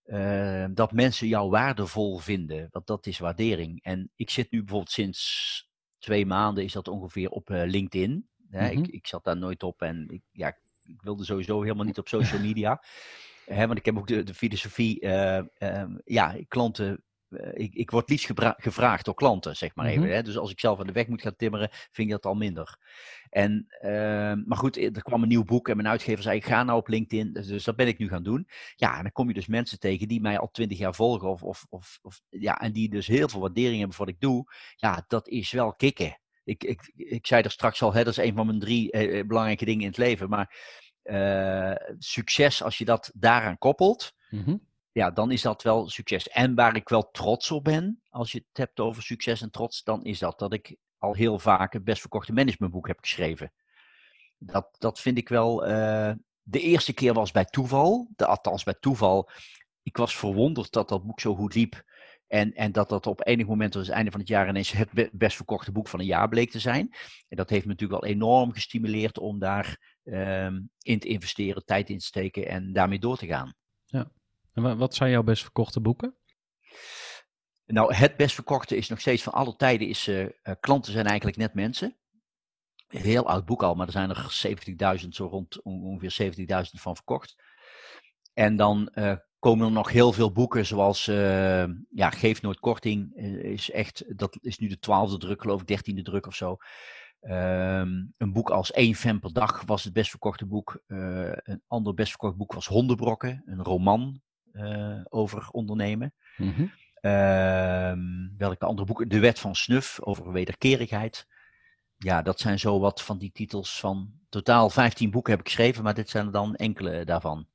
eh, dat mensen jou waardevol vinden. Want dat is waardering. En ik zit nu bijvoorbeeld sinds twee maanden, is dat ongeveer op eh, LinkedIn. Hè? Mhm. ik, ik zat daar nooit op en ik, ja, ik wilde sowieso helemaal niet op social media. Hè, want ik heb ook de, de filosofie, ja, klanten. Eh, ik, ik word liefst gevraagd door klanten, zeg maar Mhm. even. Hè? Dus als ik zelf aan de weg moet gaan timmeren, vind ik dat al minder. En, ehm, maar goed, er kwam een nieuw boek en mijn uitgever zei: Ga nou op LinkedIn. Dus, dus dat ben ik nu gaan doen. Ja, en dan kom je dus mensen tegen die mij al twintig jaar volgen. Of, of, of, of, ja, en die dus heel veel waardering hebben voor wat ik doe. Ja, dat is wel kicken. Ik, ik, ik zei er straks al, hè, dat is een van mijn drie eh, eh, belangrijke dingen in het leven. Maar eh, succes, als je dat daaraan koppelt, Mhm. Ja, dan is dat wel succes. En waar ik wel trots op ben, als je het hebt over succes en trots, dan is dat dat ik al heel vaak het best verkochte managementboek heb geschreven. Dat, dat vind ik wel. eh, de eerste keer was bij toeval, de, althans bij toeval. Ik was verwonderd dat dat boek zo goed liep. En, en dat dat op enig moment, dus het einde van het jaar, ineens het be- best verkochte boek van een jaar bleek te zijn. En dat heeft me natuurlijk wel enorm gestimuleerd om daar ehm, in te investeren, tijd in te steken en daarmee door te gaan. En wa- wat zijn jouw best verkochte boeken? Nou, het best verkochte is nog steeds van alle tijden is eh, eh, klanten zijn eigenlijk net mensen. Heel oud boek al, maar er zijn er 70.000, zo rond on- ongeveer 70.000 van verkocht. En dan eh, komen er nog heel veel boeken, zoals ja, Geef Nooit Korting, is echt, dat is nu de twaalfde druk, geloof ik, dertiende druk of zo. Ehm, een boek als één fan per dag was het best verkochte boek. Een ander best verkocht boek was Hondenbrokken, een roman over ondernemen. Mhm. Ehm, welke andere boeken? De Wet van Snuf over wederkerigheid. Ja, dat zijn zo wat van die titels van. Totaal 15 boeken heb ik geschreven, maar dit zijn er dan enkele daarvan.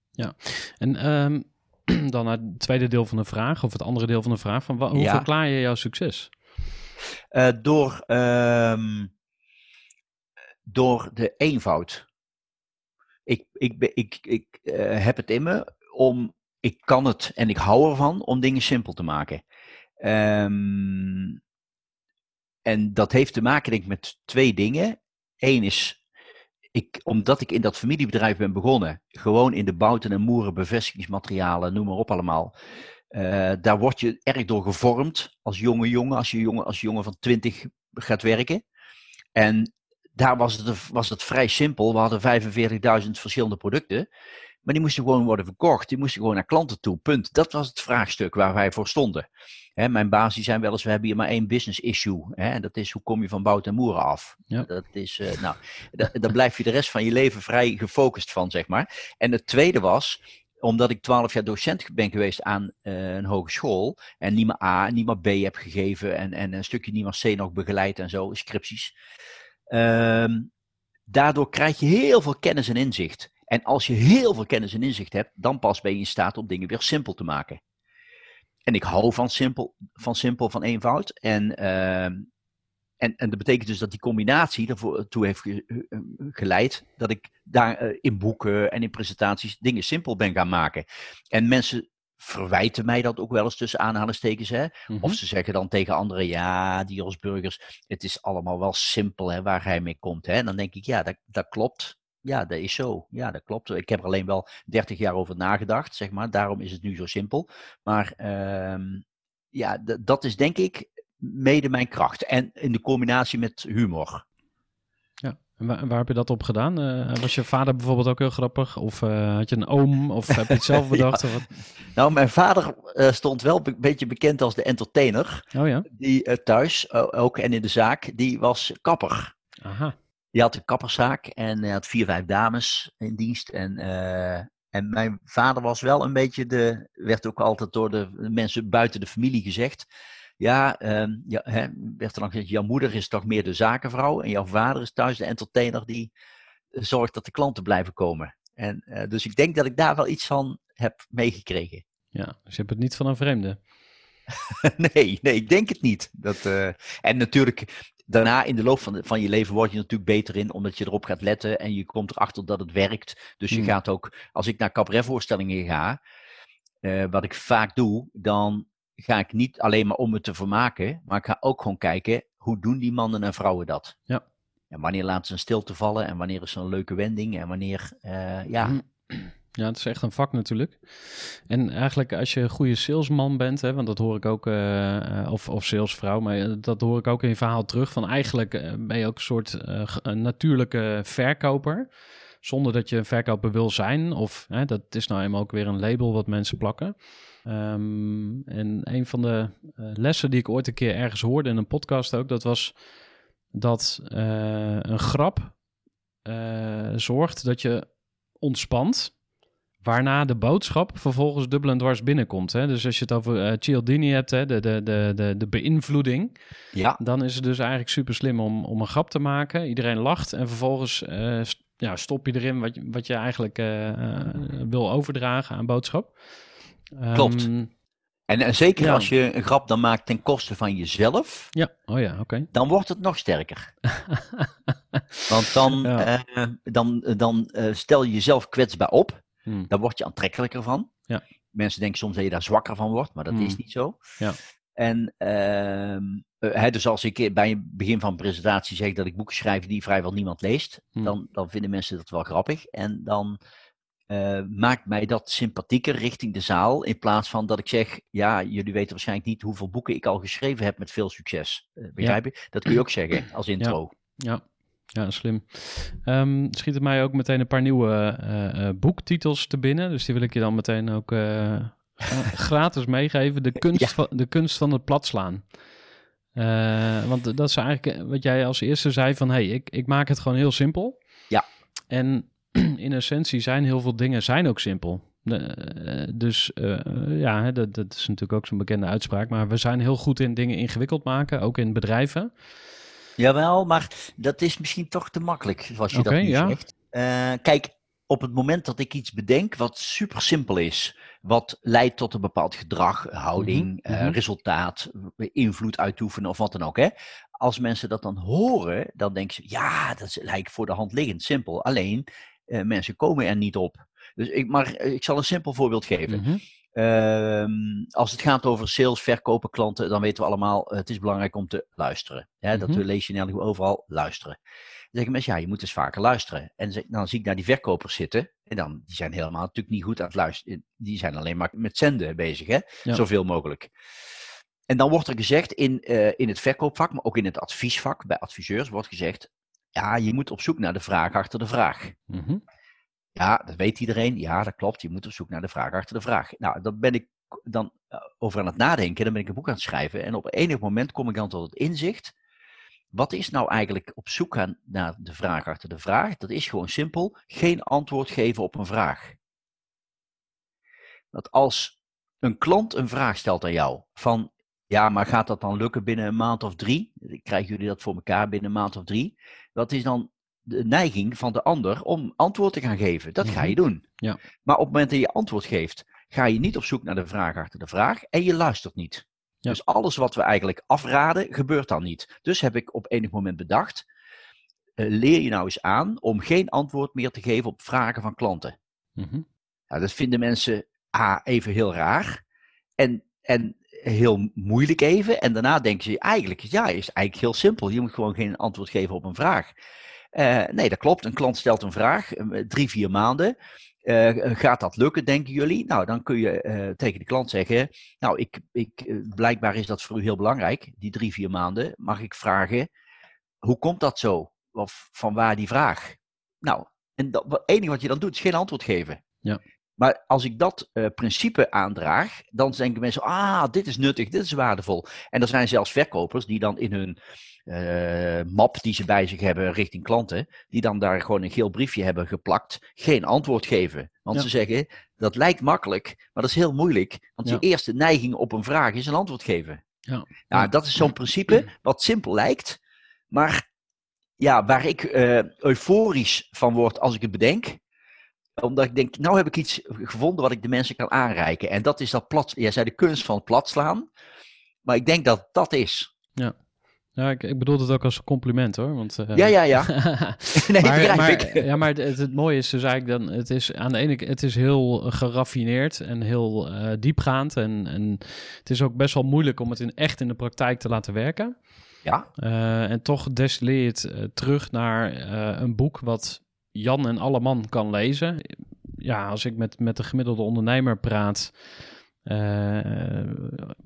En ehm, dan naar het tweede deel van de vraag, of het andere deel van de vraag. Van hoe Ja. verklaar je jouw succes? Eh, door, ehm, door de eenvoud. Ik, ik, ik, ik eh, heb het in me om. Ik kan het en ik hou ervan om dingen simpel te maken. Ehm, en dat heeft te maken, denk ik, met twee dingen. Eén is, ik, omdat ik in dat familiebedrijf ben begonnen, gewoon in de bouten en moeren, bevestigingsmaterialen, noem maar op allemaal. eh, daar word je erg door gevormd als jonge jongen, als je jongen, als van 20 gaat werken. En daar was het, was het vrij simpel. We hadden 45.000 verschillende producten. Maar die moesten gewoon worden verkocht. Die moesten gewoon naar klanten toe. Punt. Dat was het vraagstuk waar wij voor stonden. Hè, mijn baas die zijn wel eens, we hebben hier maar één business issue. Hè, en dat is hoe kom je van bout en moeren af. Ja. Dat is, eh, nou, da- daar blijf je de rest van je leven vrij gefocust van, zeg maar. En het tweede was, omdat ik twaalf jaar docent ben geweest aan eh, een hogeschool. En NIMA A en NIMA B heb gegeven. En, en een stukje NIMA C nog begeleid en zo, scripties. Ehm, daardoor krijg je heel veel kennis en inzicht. En als je heel veel kennis en inzicht hebt, dan pas ben je in staat om dingen weer simpel te maken. En ik hou van simpel, van, simpel, van eenvoud. En, ehm, en, en dat betekent dus dat die combinatie ervoor toe heeft ge- geleid dat ik daar eh, in boeken en in presentaties dingen simpel ben gaan maken. En mensen verwijten mij dat ook wel eens tussen aanhalingstekens. Hè? Mhm. Of ze zeggen dan tegen anderen, ja, die Jos Burgers, het is allemaal wel simpel hè, waar hij mee komt. Hè? En dan denk ik, ja, dat, dat klopt. Ja, dat is zo. Ja, dat klopt. Ik heb er alleen wel 30 jaar over nagedacht, zeg maar. Daarom is het nu zo simpel. Maar ehm, ja, dat is denk ik mede mijn kracht. En in de combinatie met humor. Ja. En waar, waar heb je dat op gedaan? Eh, was je vader bijvoorbeeld ook heel grappig? Of eh, had je een oom? Of heb je het zelf Ja. bedacht? Of wat? Nou, mijn vader eh, stond wel een beetje bekend als de entertainer. Oh ja, Die thuis ook en in de zaak, die was kapper. aha. Die had een kapperszaak en hij had vier, vijf dames in dienst. En eh, En mijn vader was wel een beetje de, werd ook altijd door de mensen buiten de familie gezegd. Ja, ehm, ja hè, werd er dan gezegd, jouw moeder is toch meer de zakenvrouw en jouw vader is thuis de entertainer die eh, zorgt dat de klanten blijven komen. En, eh, dus ik denk dat ik daar wel iets van heb meegekregen. Ja, dus je hebt het niet van een vreemde. nee, nee, ik denk het niet. Dat, en natuurlijk, daarna in de loop van, de- van je leven word je natuurlijk beter in, omdat je erop gaat letten en je komt erachter dat het werkt. Dus je Hmm. gaat ook, als ik naar cabaretvoorstellingen ga, eh, wat ik vaak doe, dan ga ik niet alleen maar om het te vermaken, maar ik ga ook gewoon kijken, hoe doen die mannen en vrouwen dat? Ja. En wanneer laten ze een stilte vallen en wanneer is er een leuke wending en wanneer, eh, ja, Mhm. Ja, het is echt een vak natuurlijk. En eigenlijk als je een goede salesman bent, hè, want dat hoor ik ook, eh, eh, of, of salesvrouw, maar eh, dat hoor ik ook in je verhaal terug. Van eigenlijk ben je ook een soort een natuurlijke verkoper. Zonder dat je een verkoper wil zijn. Of hè, dat is nou eenmaal ook weer een label wat mensen plakken. Ehm, en een van de lessen die ik ooit een keer ergens hoorde in een podcast ook, dat was dat een grap zorgt dat je ontspant. Waarna de boodschap vervolgens dubbel en dwars binnenkomt. Hè? Dus als je het over eh Cialdini hebt, hè, de, de, de, de, de beïnvloeding. ja, Dan is het dus eigenlijk super slim om, om een grap te maken. Iedereen lacht en vervolgens eh, st- ja, stop je erin wat je, wat je eigenlijk eh, wil overdragen aan boodschap. Klopt. Ehm, En, en zeker Ja. als je een grap dan maakt ten koste van jezelf, ja, oh ja, oké. dan wordt het nog sterker. Want dan, Ja. dan, dan stel je jezelf kwetsbaar op. Hmm. Daar word je aantrekkelijker van. Ja. Mensen denken soms dat je daar zwakker van wordt, maar dat Hmm. is niet zo. Ja. En ehm, eh, hè, dus als ik bij het begin van een presentatie zeg dat ik boeken schrijf die vrijwel niemand leest, Hmm. dan, dan vinden mensen dat wel grappig. En dan eh, maakt mij dat sympathieker richting de zaal. In plaats van dat ik zeg, ja, jullie weten waarschijnlijk niet hoeveel boeken ik al geschreven heb met veel succes. Eh, begrijp je? Dat kun je ook zeggen als intro. Ja, ja slim. Ehm schiet het mij ook meteen een paar nieuwe eh, eh, boektitels te binnen. Dus die wil ik je dan meteen ook eh, gra- gratis meegeven. De kunst, Ja. van, de kunst van het platslaan. Want dat is eigenlijk wat jij als eerste zei van... hey, ik, ik maak het gewoon heel simpel. Ja. En in essentie zijn heel veel dingen zijn ook simpel. Dus ja, dat, dat is natuurlijk ook zo'n bekende uitspraak. Maar we zijn heel goed in dingen ingewikkeld maken, ook in bedrijven. Jawel, maar dat is misschien toch te makkelijk, zoals je dat nu ja. zegt. Eh, kijk, op het moment dat ik iets bedenk wat super simpel is, wat leidt tot een bepaald gedrag, houding, Mhm, eh, mhm. resultaat, invloed uitoefenen of wat dan ook. Hè? Als mensen dat dan horen, dan denken ze, ja, dat lijkt voor de hand liggend, simpel. Alleen, eh, mensen komen er niet op. Dus ik, maar ik zal een simpel voorbeeld geven. Mhm. Ehm, als het gaat over sales, verkopen, klanten, dan weten we allemaal, eh, het is belangrijk om te luisteren. Hè, Dat Mhm. we lees je in geval overal luisteren. Dan zeggen mensen, ja, je moet dus vaker luisteren. En dan zie ik naar die verkopers zitten. En dan, die zijn helemaal natuurlijk niet goed aan het luisteren. Die zijn alleen maar met zenden bezig, hè? Ja. Zoveel mogelijk. En dan wordt er gezegd in, eh, in het verkoopvak, maar ook in het adviesvak, bij adviseurs, wordt gezegd, ja, je moet op zoek naar de vraag achter de vraag. Mhm. Ja, dat weet iedereen. Ja, dat klopt. Je moet op zoek naar de vraag achter de vraag. Nou, dan ben ik dan eh, over aan het nadenken. Dan ben ik een boek aan het schrijven. En op enig moment kom ik dan tot het inzicht. Wat is nou eigenlijk op zoek gaan naar de vraag achter de vraag? Dat is gewoon simpel. Geen antwoord geven op een vraag. Dat als een klant een vraag stelt aan jou van ja, maar gaat dat dan lukken binnen een maand of drie? Krijgen jullie dat voor elkaar binnen een maand of drie? Dat is dan de neiging van de ander om antwoord te gaan geven. Dat ga je doen. Ja. Maar op het moment dat je antwoord geeft, ga je niet op zoek naar de vraag achter de vraag en je luistert niet. Ja. Dus alles wat we eigenlijk afraden, gebeurt dan niet. Dus heb ik op enig moment bedacht, eh, leer je nou eens aan om geen antwoord meer te geven op vragen van klanten. Mhm. Nou, dat vinden mensen A, even heel raar en, en heel moeilijk even. En daarna denken ze eigenlijk, ja, is eigenlijk heel simpel. Je moet gewoon geen antwoord geven op een vraag. Eh, nee, dat klopt. Een klant stelt een vraag, eh, drie, vier maanden. Eh, gaat dat lukken, denken jullie? Nou, dan kun je tegen de klant zeggen, nou, ik, ik, blijkbaar is dat voor u heel belangrijk, die drie, vier maanden. Mag ik vragen, hoe komt dat zo? Of van waar die vraag? Nou, en dat, het enige wat je dan doet, is geen antwoord geven. Ja. Maar als ik dat principe aandraag, dan denken mensen, ah, dit is nuttig, dit is waardevol. En er zijn zelfs verkopers die dan in hun eh, map die ze bij zich hebben richting klanten, die dan daar gewoon een geel briefje hebben geplakt, geen antwoord geven. Want Ja. ze zeggen, dat lijkt makkelijk, maar dat is heel moeilijk. Want Ja. je eerste neiging op een vraag is een antwoord geven. Ja. Nou, Ja. dat is zo'n principe wat simpel lijkt, maar ja, waar ik eh, euforisch van word als ik het bedenk. Omdat ik denk, nou heb ik iets gevonden wat ik de mensen kan aanreiken. En dat is dat plat. Jij zei de kunst van het platslaan. Maar ik denk dat dat is. Ja, ik, ik bedoel het ook als compliment hoor. Want, eh, Ja, ja, ja. Nee, maar, ik. Ja, maar het, het mooie is dus eigenlijk dan, het is aan de ene kant, het is heel geraffineerd en heel eh, diepgaand. En, en het is ook best wel moeilijk om het in, echt in de praktijk te laten werken. Ja, Eh, en toch destilleer je het terug naar een boek wat Jan en alle man kan lezen. Ja, als ik met, met de gemiddelde ondernemer praat. Eh,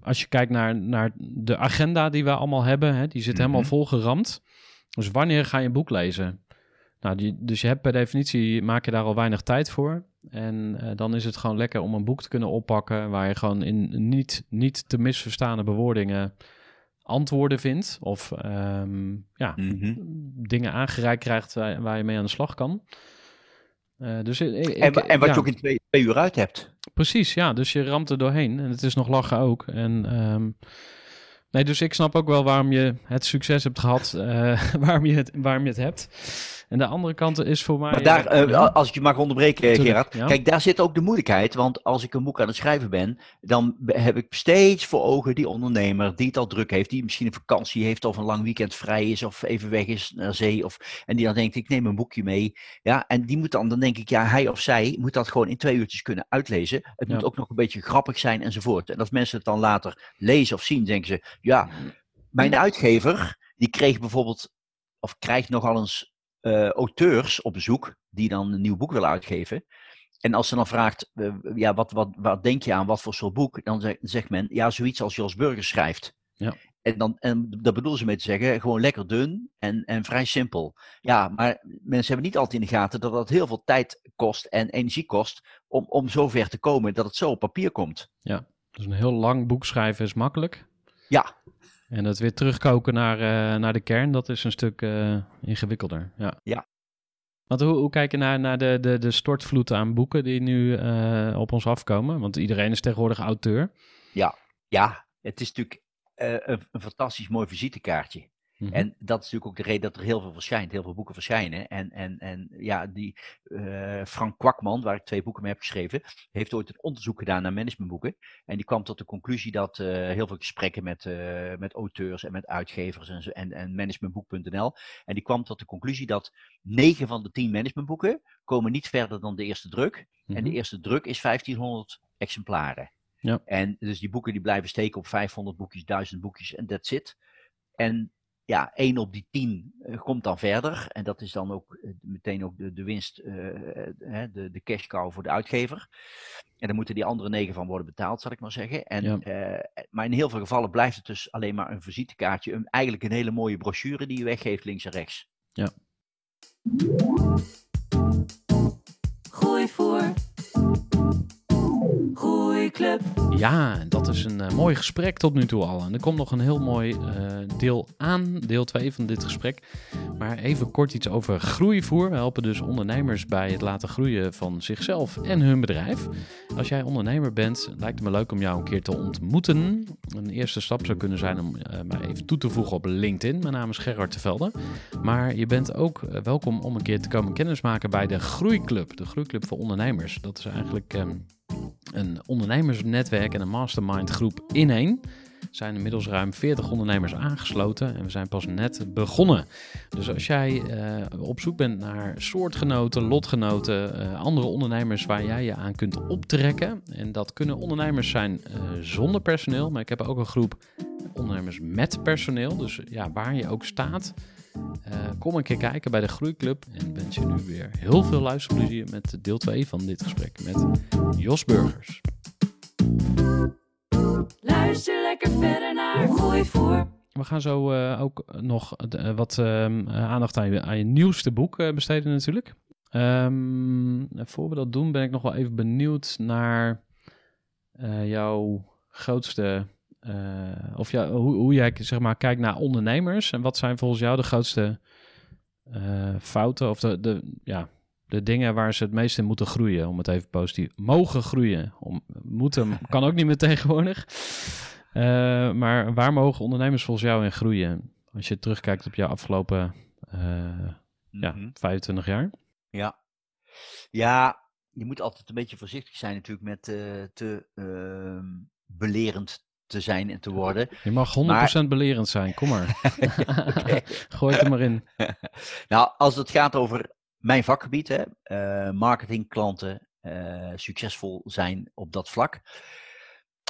als je kijkt naar, naar de agenda die we allemaal hebben, hè, die zit helemaal Mhm. volgeramd. Dus wanneer ga je een boek lezen? Nou, die, dus je hebt per definitie, maak je daar al weinig tijd voor. En eh, dan is het gewoon lekker om een boek te kunnen oppakken waar je gewoon in niet, niet te misverstaande bewoordingen antwoorden vindt. Of ehm, ja, Mhm. dingen aangereikt krijgt waar, waar je mee aan de slag kan. Eh, dus ik, ik- En, en wat ja, je ook in twee, twee uur uit hebt. Precies, ja. Dus je ramt er doorheen. En het is nog lachen ook. En ehm, nee, dus ik snap ook wel waarom je het succes hebt gehad. eh, waarom, je het, waarom je het hebt. En de andere kant is voor mij... Maar daar, eh, ja, als ik je mag onderbreken, eh, Tuurlijk, Gerard. ja. Kijk, daar zit ook de moeilijkheid. Want als ik een boek aan het schrijven ben, dan heb ik steeds voor ogen die ondernemer die het al druk heeft. Die misschien een vakantie heeft of een lang weekend vrij is of even weg is naar zee. Of, en die dan denkt, ik neem een boekje mee. Ja, en die moet dan, dan denk ik, ja, hij of zij moet dat gewoon in twee uurtjes kunnen uitlezen. Het Ja. moet ook nog een beetje grappig zijn enzovoort. En als mensen het dan later lezen of zien, denken ze, ja, mijn uitgever, die kreeg bijvoorbeeld, of krijgt nogal eens eh, auteurs op bezoek, die dan een nieuw boek willen uitgeven. En als ze dan vraagt, eh, ja, wat, wat, wat denk je aan, wat voor soort boek? Dan zegt, zegt men, ja, zoiets als Jos Burgers schrijft. Ja. En, dan, en dat bedoelen ze mee te zeggen, gewoon lekker dun en, en vrij simpel. Ja, maar mensen hebben niet altijd in de gaten dat dat heel veel tijd kost en energie kost om, om zover te komen dat het zo op papier komt. Dus een heel lang boek schrijven is makkelijk. Ja, En het weer terugkoken naar, eh, naar de kern, dat is een stuk eh, ingewikkelder. Ja. Ja. Want hoe, hoe kijk je naar, naar de, de, de stortvloed aan boeken die nu eh, op ons afkomen? Want iedereen is tegenwoordig auteur. ja het is natuurlijk een, een fantastisch mooi visitekaartje. Mhm. En dat is natuurlijk ook de reden dat er heel veel verschijnt, heel veel boeken verschijnen. En, en, en ja, die eh, Frank Kwakman, waar ik twee boeken mee heb geschreven, heeft ooit een onderzoek gedaan naar managementboeken. En die kwam tot de conclusie dat eh, heel veel gesprekken met, eh, met auteurs en met uitgevers en, en managementboek.nl. En die kwam tot de conclusie dat 9 van de 10 managementboeken komen niet verder dan de eerste druk. En de Mhm. eerste druk is 1500 exemplaren. Ja. En dus die boeken die blijven steken op 500 boekjes, 1000 boekjes en that's it. En ja, 1 op die 10 eh, komt dan verder. En dat is dan ook eh, meteen ook de, de winst, eh, de, de cash cow voor de uitgever. En dan moeten die andere 9 van worden betaald, zal ik maar zeggen. En, Ja. eh, maar in heel veel gevallen blijft het dus alleen maar een visitekaartje. Een, eigenlijk een hele mooie brochure die je weggeeft links en rechts. Groeivoer. Ja, dat is een eh, mooi gesprek tot nu toe al. En er komt nog een heel mooi eh, deel aan, deel 2 van dit gesprek. Maar even kort iets over groeivoer. We helpen dus ondernemers bij het laten groeien van zichzelf en hun bedrijf. Als jij ondernemer bent, lijkt het me leuk om jou een keer te ontmoeten. Een eerste stap zou kunnen zijn om eh, mij even toe te voegen op LinkedIn. Mijn naam is Gerard Tevelde. Maar je bent ook welkom om een keer te komen kennismaken bij de Groeiclub. De Groeiclub voor ondernemers. Dat is eigenlijk... ehm, een ondernemersnetwerk en een mastermind groep in één. Zijn inmiddels ruim 40 ondernemers aangesloten en we zijn pas net begonnen. Dus als jij eh, op zoek bent naar soortgenoten, lotgenoten, eh, andere ondernemers waar jij je aan kunt optrekken. En dat kunnen ondernemers zijn eh, zonder personeel, maar ik heb ook een groep ondernemers met personeel. Dus ja, waar je ook staat, eh, kom een keer kijken bij de Groeiclub. En wens je nu weer heel veel luisterplezier met deel 2 van dit gesprek met Jos Burgers. Luister lekker verder naar Groeivoer. We gaan zo eh, ook nog eh, wat ehm, eh, aandacht aan je, aan je nieuwste boek besteden natuurlijk. Ehm, voor we dat doen, ben ik nog wel even benieuwd naar jouw grootste. Eh, of ja, hoe, hoe jij zeg maar, kijkt naar ondernemers. En wat zijn volgens jou de grootste eh, fouten of de, de, ja, de dingen waar ze het meest in moeten groeien? Om het even positief. Mogen groeien. Om, moeten kan ook niet meer tegenwoordig. Eh, maar waar mogen ondernemers volgens jou in groeien? Als je terugkijkt op jouw afgelopen ja, Mhm. 25 jaar. Ja. Ja, je moet altijd een beetje voorzichtig zijn natuurlijk met eh, te ehm, belerend te zijn en te worden. Je mag 100% belerend zijn, kom maar. Gooi het er maar in. nou, als het gaat over mijn vakgebied, hè, eh, marketing, klanten, eh, succesvol zijn op dat vlak.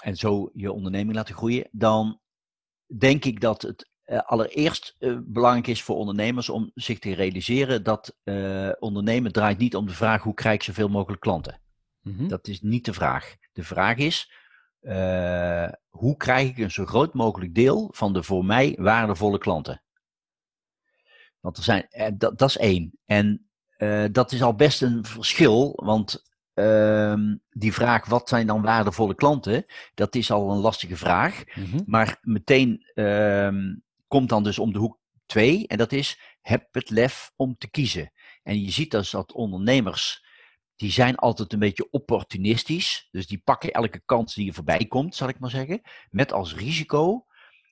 En zo je onderneming laten groeien. Dan denk ik dat het eh, allereerst eh, belangrijk is voor ondernemers om zich te realiseren dat eh, ondernemen draait niet om de vraag hoe krijg ik zoveel mogelijk klanten. Mhm. Dat is niet de vraag. De vraag is, eh, hoe krijg ik een zo groot mogelijk deel van de voor mij waardevolle klanten? Want er zijn, eh, dat, dat is één. En eh, dat is al best een verschil, want ehm, die vraag, wat zijn dan waardevolle klanten? Dat is al een lastige vraag. Mhm. Maar meteen ehm, komt dan dus om de hoek twee, en dat is, heb het lef om te kiezen. En je ziet dus dat ondernemers, die zijn altijd een beetje opportunistisch. Dus die pakken elke kans die er voorbij komt, zal ik maar zeggen. Met als risico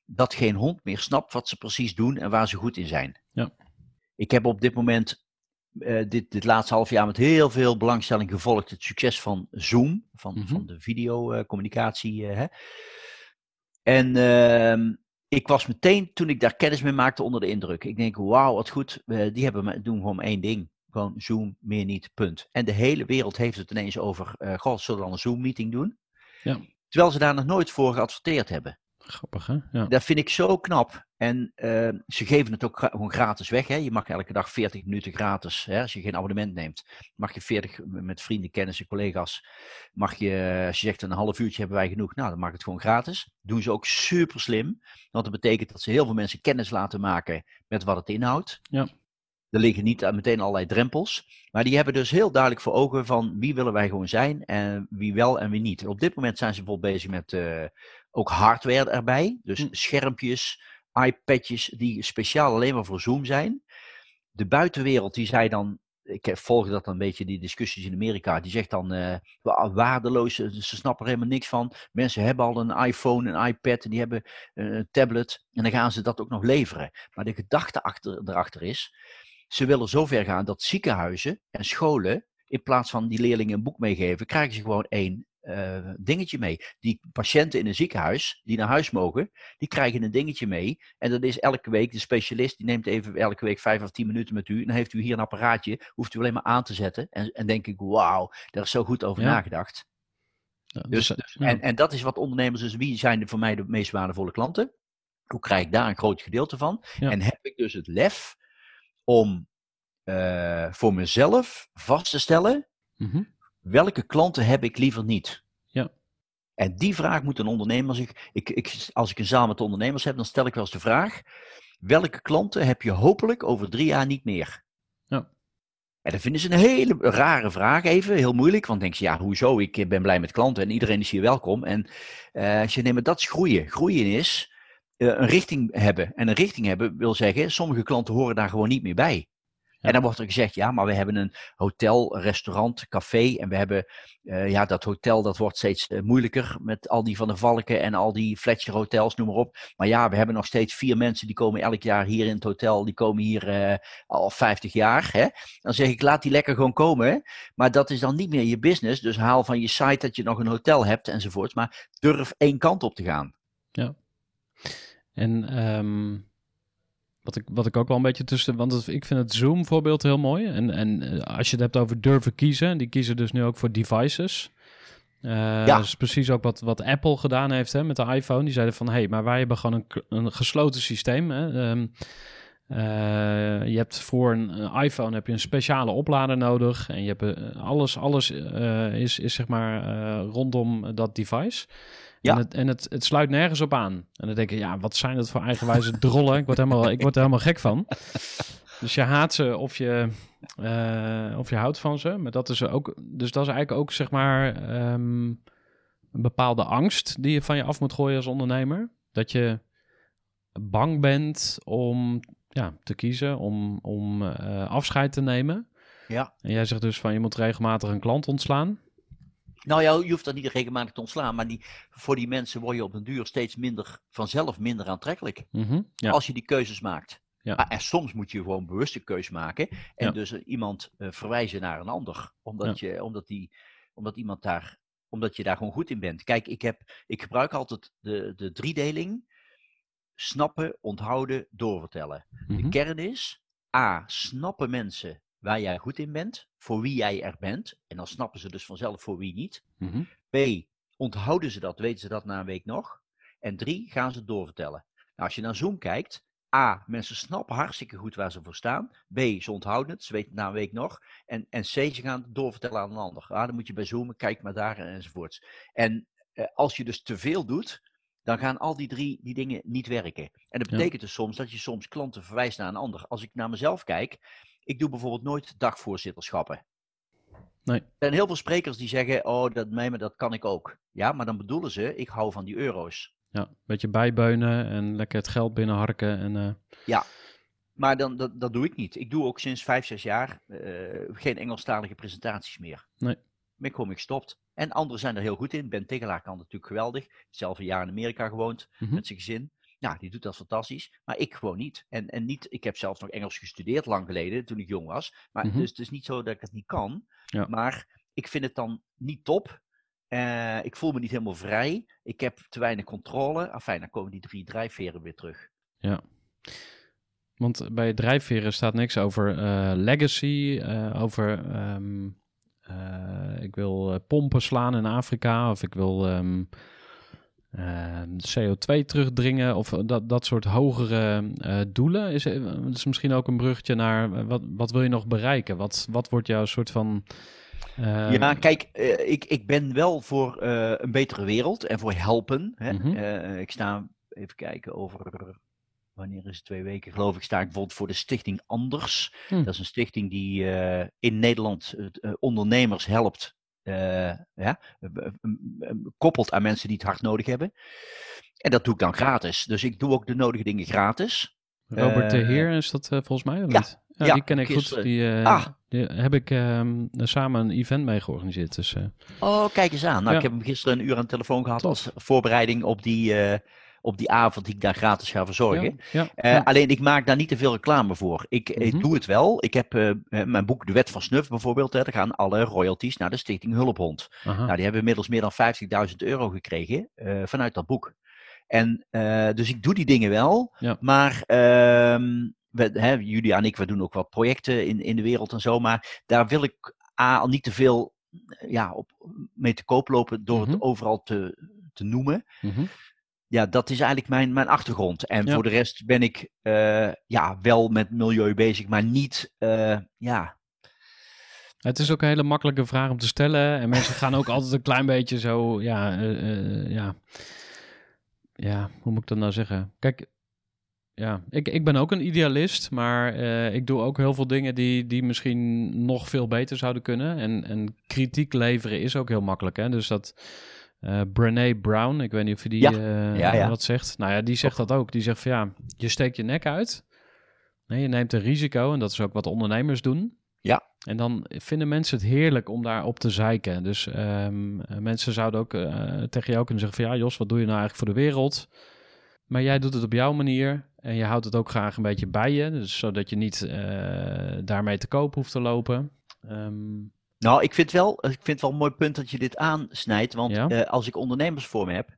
dat geen hond meer snapt wat ze precies doen en waar ze goed in zijn. Ja. Ik heb op dit moment, eh, dit, dit laatste half jaar, met heel veel belangstelling gevolgd het succes van Zoom, van, Mhm. van de videocommunicatie. hè. En ehm, ik was meteen, toen ik daar kennis mee maakte, onder de indruk. Ik denk, wauw, wat goed. eh, die hebben, doen gewoon één ding. Gewoon Zoom, meer niet, punt. En de hele wereld heeft het ineens over, goh, zullen we dan een Zoom-meeting doen? Ja. Terwijl ze daar nog nooit voor geadverteerd hebben. Grappig, hè? Ja. Dat vind ik zo knap. En eh, ze geven het ook gewoon gratis weg. Hè? Je mag elke dag 40 minuten gratis, hè? als je geen abonnement neemt. Mag je 40 met vrienden, kennissen, collega's. Mag je, als je zegt een half uurtje hebben wij genoeg, nou dan mag het gewoon gratis. Doen ze ook super slim. Want dat betekent dat ze heel veel mensen kennis laten maken met wat het inhoudt. Ja. Er liggen niet eh, meteen allerlei drempels. Maar die hebben dus heel duidelijk voor ogen van wie willen wij gewoon zijn en wie wel en wie niet. En op dit moment zijn ze bijvoorbeeld bezig met eh, ook hardware erbij. Dus Hm. schermpjes, iPadjes die speciaal alleen maar voor Zoom zijn. De buitenwereld die zei dan, ik volg dat dan een beetje, die discussies in Amerika, die zegt dan wa- waardeloos, ze snappen er helemaal niks van. Mensen hebben al een iPhone, een iPad, en die hebben een tablet en dan gaan ze dat ook nog leveren. Maar de gedachte achter, erachter is, ze willen zover gaan dat ziekenhuizen en scholen, in plaats van die leerlingen een boek meegeven, krijgen ze gewoon één eh, dingetje mee. Die patiënten in een ziekenhuis, die naar huis mogen, die krijgen een dingetje mee. En dat is elke week, de specialist, die neemt even elke week vijf of tien minuten met u. En dan heeft u hier een apparaatje, hoeft u alleen maar aan te zetten. En, en denk ik, wauw, daar is zo goed over Ja. nagedacht. Ja, Dus, dus, dus- ja. en, en dat is wat ondernemers, dus wie zijn voor mij de meest waardevolle klanten? Hoe krijg ik daar een groot gedeelte van? En heb ik dus het lef om eh, voor mezelf vast te stellen, Mhm. welke klanten heb ik liever niet? Ja. En die vraag moet een ondernemer zich. Ik, ik, als ik een zaal met ondernemers heb, dan stel ik wel eens de vraag: welke klanten heb je hopelijk over drie jaar niet meer? Ja. En dat vinden ze een hele rare vraag, even heel moeilijk. Want dan denk je, ja, hoezo? Ik ben blij met klanten en iedereen is hier welkom. En eh, als je neemt, dat is groeien. Groeien is een richting hebben. En een richting hebben wil zeggen, sommige klanten horen daar gewoon niet meer bij. Ja. En dan wordt er gezegd, ja, maar we hebben een hotel, restaurant, café. En we hebben, eh, ja, dat hotel dat wordt steeds eh, moeilijker met al die Van de Valken en al die Fletcher hotels, noem maar op. Maar ja, we hebben nog steeds vier mensen die komen elk jaar hier in het hotel. Die komen hier eh, al 50 jaar. Hè? Dan zeg ik, laat die lekker gewoon komen. Maar dat is dan niet meer je business. Dus haal van je site dat je nog een hotel hebt enzovoort. Maar durf één kant op te gaan. En ehm, wat, ik, wat ik ook wel een beetje tussen... Want ik vind het Zoom-voorbeeld heel mooi. En, en eh, als je het hebt over durven kiezen... Die kiezen dus nu ook voor devices. Eh, Ja. Dat is precies ook wat, wat Apple gedaan heeft hè, met de iPhone. Die zeiden van... Hé, hey, maar wij hebben gewoon een, een gesloten systeem. Hè. Ehm, eh, je hebt voor een, iPhone heb je een speciale oplader nodig. En je hebt alles, alles is, is zeg maar rondom dat device. Ja. En, het, en het, het sluit nergens op aan. En dan denk ik, ja, wat zijn dat voor eigenwijze drollen? Ik word, helemaal, ik word er helemaal gek van. Dus je haat ze of je, eh, of je houdt van ze. Maar dat is ook, dus dat is eigenlijk ook zeg maar ehm, een bepaalde angst die je van je af moet gooien als ondernemer. Dat je bang bent om ja, te kiezen, om, om eh, afscheid te nemen. Ja. En jij zegt dus van je moet regelmatig een klant ontslaan. Nou ja, je hoeft dat niet regelmatig te ontslaan, maar die, voor die mensen word je op een duur steeds minder, vanzelf minder aantrekkelijk. Mhm, Ja. Als je die keuzes maakt. Ja. Maar, en soms moet je gewoon bewuste keuze maken en Ja. dus iemand eh, verwijzen naar een ander. Omdat, je, omdat, die, omdat iemand daar, omdat je daar gewoon goed in bent. Kijk, ik, heb, ik gebruik altijd de, de driedeling. Snappen, onthouden, doorvertellen. De Mhm, kern is, A, snappen mensen waar jij goed in bent, voor wie jij er bent. En dan snappen ze dus vanzelf voor wie niet. mhm. B, onthouden ze dat, weten ze dat na een week nog. En drie, gaan ze het doorvertellen. Nou, als je naar Zoom kijkt, A, mensen snappen hartstikke goed waar ze voor staan. B, ze onthouden het, ze weten het na een week nog. En, en C, ze gaan het doorvertellen aan een ander. Ah, dan moet je bij Zoom, kijk maar daar enzovoorts. En eh, als je dus te veel doet, dan gaan al die drie die dingen niet werken. En dat Ja. betekent dus soms dat je soms klanten verwijst naar een ander. Als ik naar mezelf kijk, ik doe bijvoorbeeld nooit dagvoorzitterschappen. Nee. Er zijn heel veel sprekers die zeggen, oh, dat, nee, maar dat kan ik ook. Ja, maar dan bedoelen ze, ik hou van die euro's. Ja, een beetje bijbeunen en lekker het geld binnenharken. En, eh, Maar dan, dat, dat doe ik niet. Ik doe ook sinds vijf, zes jaar eh, geen Engelstalige presentaties meer. Nee. Ben ik gewoon mee gestopt. En anderen zijn er heel goed in. Ben Tegelaar kan natuurlijk geweldig. Zelf een jaar in Amerika gewoond mhm. met zijn gezin. Ja, die doet dat fantastisch. Maar ik gewoon niet. En, en niet, ik heb zelfs nog Engels gestudeerd lang geleden, toen ik jong was. Maar Mhm. dus het is niet zo dat ik het niet kan. Ja. Maar ik vind het dan niet top. Eh, ik voel me niet helemaal vrij. Ik heb te weinig controle. Afijn, dan komen die drie drijfveren weer terug. Want bij drijfveren staat niks over eh, legacy, eh, over ehm, eh, ik wil pompen slaan in Afrika of ik wil ehm, ehm, CO2 terugdringen of dat, dat soort hogere eh, doelen. Is, eh, is misschien ook een bruggetje naar eh, wat, wat wil je nog bereiken? Wat, wat wordt jouw soort van... eh, Ja, kijk, eh, ik, ik ben wel voor eh, een betere wereld en voor helpen. Hè. Mhm. Eh, ik sta, even kijken, over, wanneer is het, twee weken geloof ik, sta ik bijvoorbeeld voor de Stichting Anders. Hm. Dat is een stichting die eh, in Nederland eh, ondernemers helpt, eh, ja, eh, eh, eh, koppelt aan mensen die het hard nodig hebben. En dat doe ik dan gratis. Dus ik doe ook de nodige dingen gratis. Robert de eh, Heer is dat eh, volgens mij, of ja, niet? Ja, ja, die ken ik goed. Die, eh, Ah. die heb ik ehm, samen een event mee georganiseerd. Dus eh, Oh, kijk eens aan. Nou, ik heb hem gisteren een uur aan de telefoon gehad als voorbereiding op die, eh, op die avond die ik daar gratis ga verzorgen. ja, ja, Eh. Alleen ik maak daar niet te veel reclame voor. Ik, ik Mhm. doe het wel. Ik heb eh, eh, mijn boek De Wet van Snuf bijvoorbeeld. Hè, daar gaan alle royalties naar de Stichting Hulphond. Aha. Nou, die hebben inmiddels meer dan 50.000 euro gekregen eh, vanuit dat boek. En eh, dus ik doe die dingen wel. Ja. Maar ehm, we, hè, Julia en ik, we doen ook wat projecten in, in de wereld en zo. Maar daar wil ik A, al niet te veel eh, ja, op, mee te koop lopen door Mhm. het overal te, te noemen. Mhm. Ja, dat is eigenlijk mijn, mijn achtergrond. En Ja. voor de rest ben ik eh, ja, wel met milieu bezig, maar niet, eh, ja, Het is ook een hele makkelijke vraag om te stellen. En mensen gaan ook altijd een klein beetje zo, ja, eh, ja, ja, hoe moet ik dat nou zeggen? Kijk, ja, ik, ik ben ook een idealist, maar ik doe ook heel veel dingen die, die misschien nog veel beter zouden kunnen. En, en kritiek leveren is ook heel makkelijk, hè? Dus dat eh Brené Brown, ik weet niet of je die Ja. eh, Ja, ja. wat zegt. Nou ja, die zegt dat ook. Die zegt van ja, je steekt je nek uit. Nee, je neemt een risico en dat is ook wat ondernemers doen. Ja. En dan vinden mensen het heerlijk om daarop te zeiken. Dus ehm, eh, mensen zouden ook eh, tegen jou kunnen zeggen van... ja Jos, wat doe je nou eigenlijk voor de wereld? Maar jij doet het op jouw manier en je houdt het ook graag een beetje bij je. Dus zodat je niet daarmee te koop hoeft te lopen. Ehm, Nou, ik vind, wel, ik vind het wel een mooi punt dat je dit aansnijdt. Want Ja. eh, als ik ondernemers voor me heb,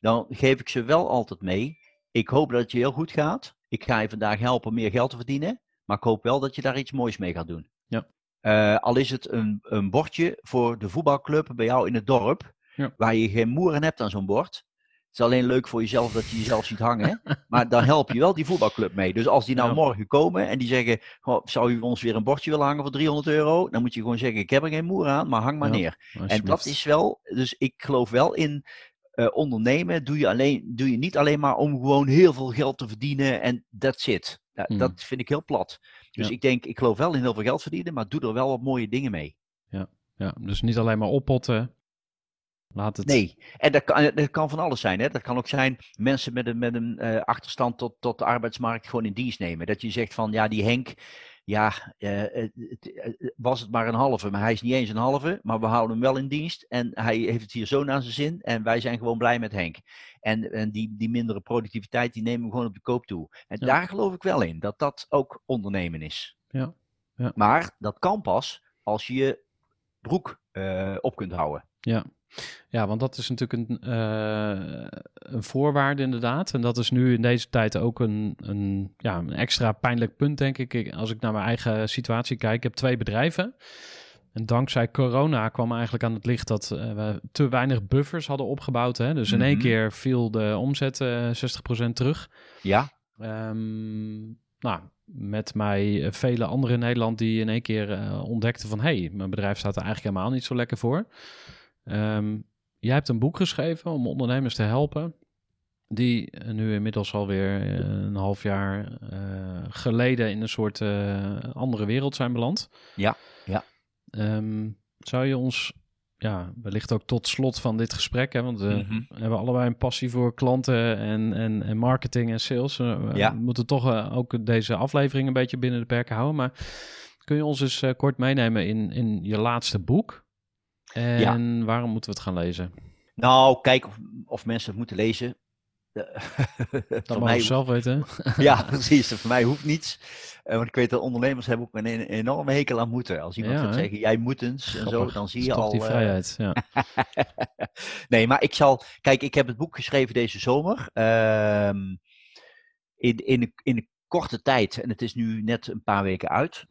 dan geef ik ze wel altijd mee. Ik hoop dat het je heel goed gaat. Ik ga je vandaag helpen meer geld te verdienen. Maar ik hoop wel dat je daar iets moois mee gaat doen. Ja. Eh, al is het een, een bordje voor de voetbalclub bij jou in het dorp. Ja. Waar je geen moeren hebt aan zo'n bord. Het is alleen leuk voor jezelf dat je jezelf ziet hangen. maar dan help je wel die voetbalclub mee. Dus als die nou Ja. morgen komen en die zeggen... "Goh, zou u ons weer een bordje willen hangen voor 300 euro? Dan moet je gewoon zeggen, ik heb er geen moer aan, maar hang maar Ja, neer. En dat is wel... Dus ik geloof wel in... eh, ondernemen doe je, alleen, doe je niet alleen maar om gewoon heel veel geld te verdienen en that's it. Mhm. Dat vind ik heel plat. Dus Ja. ik denk, ik geloof wel in heel veel geld verdienen, maar doe er wel wat mooie dingen mee. Ja, dus niet alleen maar oppotten. Laat het. Nee, en dat kan, dat kan van alles zijn. Hè? Dat kan ook zijn mensen met een, met een eh, achterstand tot, tot de arbeidsmarkt gewoon in dienst nemen. Dat je zegt van, ja, die Henk, ja, eh, was het maar een halve, maar hij is niet eens een halve, maar we houden hem wel in dienst en hij heeft het hier zo naar zijn zin en wij zijn gewoon blij met Henk. En, en die, die mindere productiviteit, die nemen we gewoon op de koop toe. En Ja. daar geloof ik wel in, dat dat ook ondernemen is. Ja, ja. Maar dat kan pas als je je broek eh, op kunt houden. Ja. Ja, want dat is natuurlijk een, eh, een voorwaarde inderdaad. En dat is nu in deze tijd ook een, een, ja, een extra pijnlijk punt, denk ik. Als ik naar mijn eigen situatie kijk, ik heb twee bedrijven. En dankzij corona kwam eigenlijk aan het licht dat eh, we te weinig buffers hadden opgebouwd. Hè? Dus in één Mhm. keer viel de omzet eh 60% terug. Ja, Ehm, nou, met mij eh, vele anderen in Nederland die in één keer eh, ontdekten van... hé, hey, mijn bedrijf staat er eigenlijk helemaal niet zo lekker voor. Ehm, jij hebt een boek geschreven om ondernemers te helpen... die eh, nu inmiddels alweer eh, een half jaar eh, geleden in een soort andere wereld zijn beland. Ja, ja. Ehm, zou je ons, ja, wellicht ook tot slot van dit gesprek, hè, want eh, Mhm. we hebben allebei een passie voor klanten en, en, en marketing en sales. We Ja. moeten toch ook deze aflevering een beetje binnen de perken houden. Maar kun je ons eens kort meenemen in, in je laatste boek? En waarom moeten we het gaan lezen? Nou, kijk of, of mensen het moeten lezen. Dat mag mij, je zelf weten. ja, precies. Voor mij hoeft niets. Eh, want ik weet dat ondernemers hebben ook een, een enorme hekel aan moeten. Als iemand Ja, gaat zeggen, jij moet eens en zo, dan zie je al... die eh, vrijheid. Ja. nee, maar ik zal... Kijk, ik heb het boek geschreven deze zomer. ehm, in, in, in een korte tijd. En het is nu net een paar weken uit.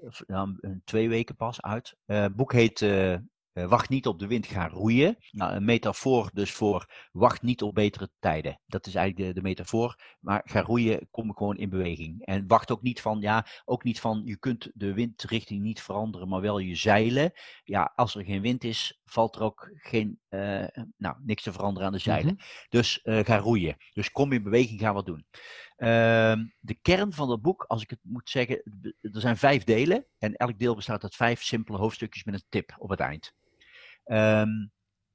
Of, nou, een- twee weken pas uit. Het boek heet Wacht niet op de wind, ga roeien. Nou, een metafoor dus voor wacht niet op betere tijden. Dat is eigenlijk de, de metafoor. Maar ga roeien, kom gewoon in beweging. En wacht ook niet van, ja, ook niet van, je kunt de windrichting niet veranderen, maar wel je zeilen. Ja, als er geen wind is, valt er ook geen, eh, nou, niks te veranderen aan de zeilen. Mhm. Dus eh, ga roeien. Dus kom in beweging, ga wat doen. Ehm, de kern van het boek, als ik het moet zeggen, er zijn vijf delen. En elk deel bestaat uit vijf simpele hoofdstukjes met een tip op het eind. Ehm,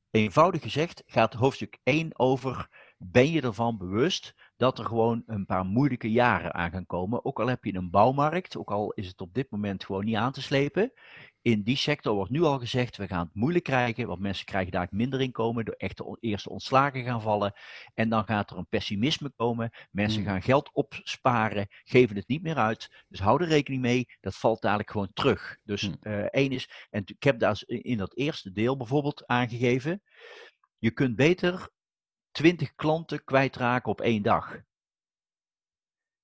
eenvoudig gezegd gaat hoofdstuk 1 over, ben je ervan bewust dat er gewoon een paar moeilijke jaren aan gaan komen. Ook al heb je een bouwmarkt, ook al is het op dit moment gewoon niet aan te slepen. In die sector wordt nu al gezegd, we gaan het moeilijk krijgen, want mensen krijgen daar minder inkomen, door echt de on- eerste ontslagen gaan vallen. En dan gaat er een pessimisme komen, mensen Hmm. gaan geld opsparen, geven het niet meer uit. Dus hou er rekening mee, dat valt dadelijk gewoon terug. Dus Hmm. eh, één is, en ik heb daar in dat eerste deel bijvoorbeeld aangegeven, je kunt beter 20 klanten kwijtraken op één dag.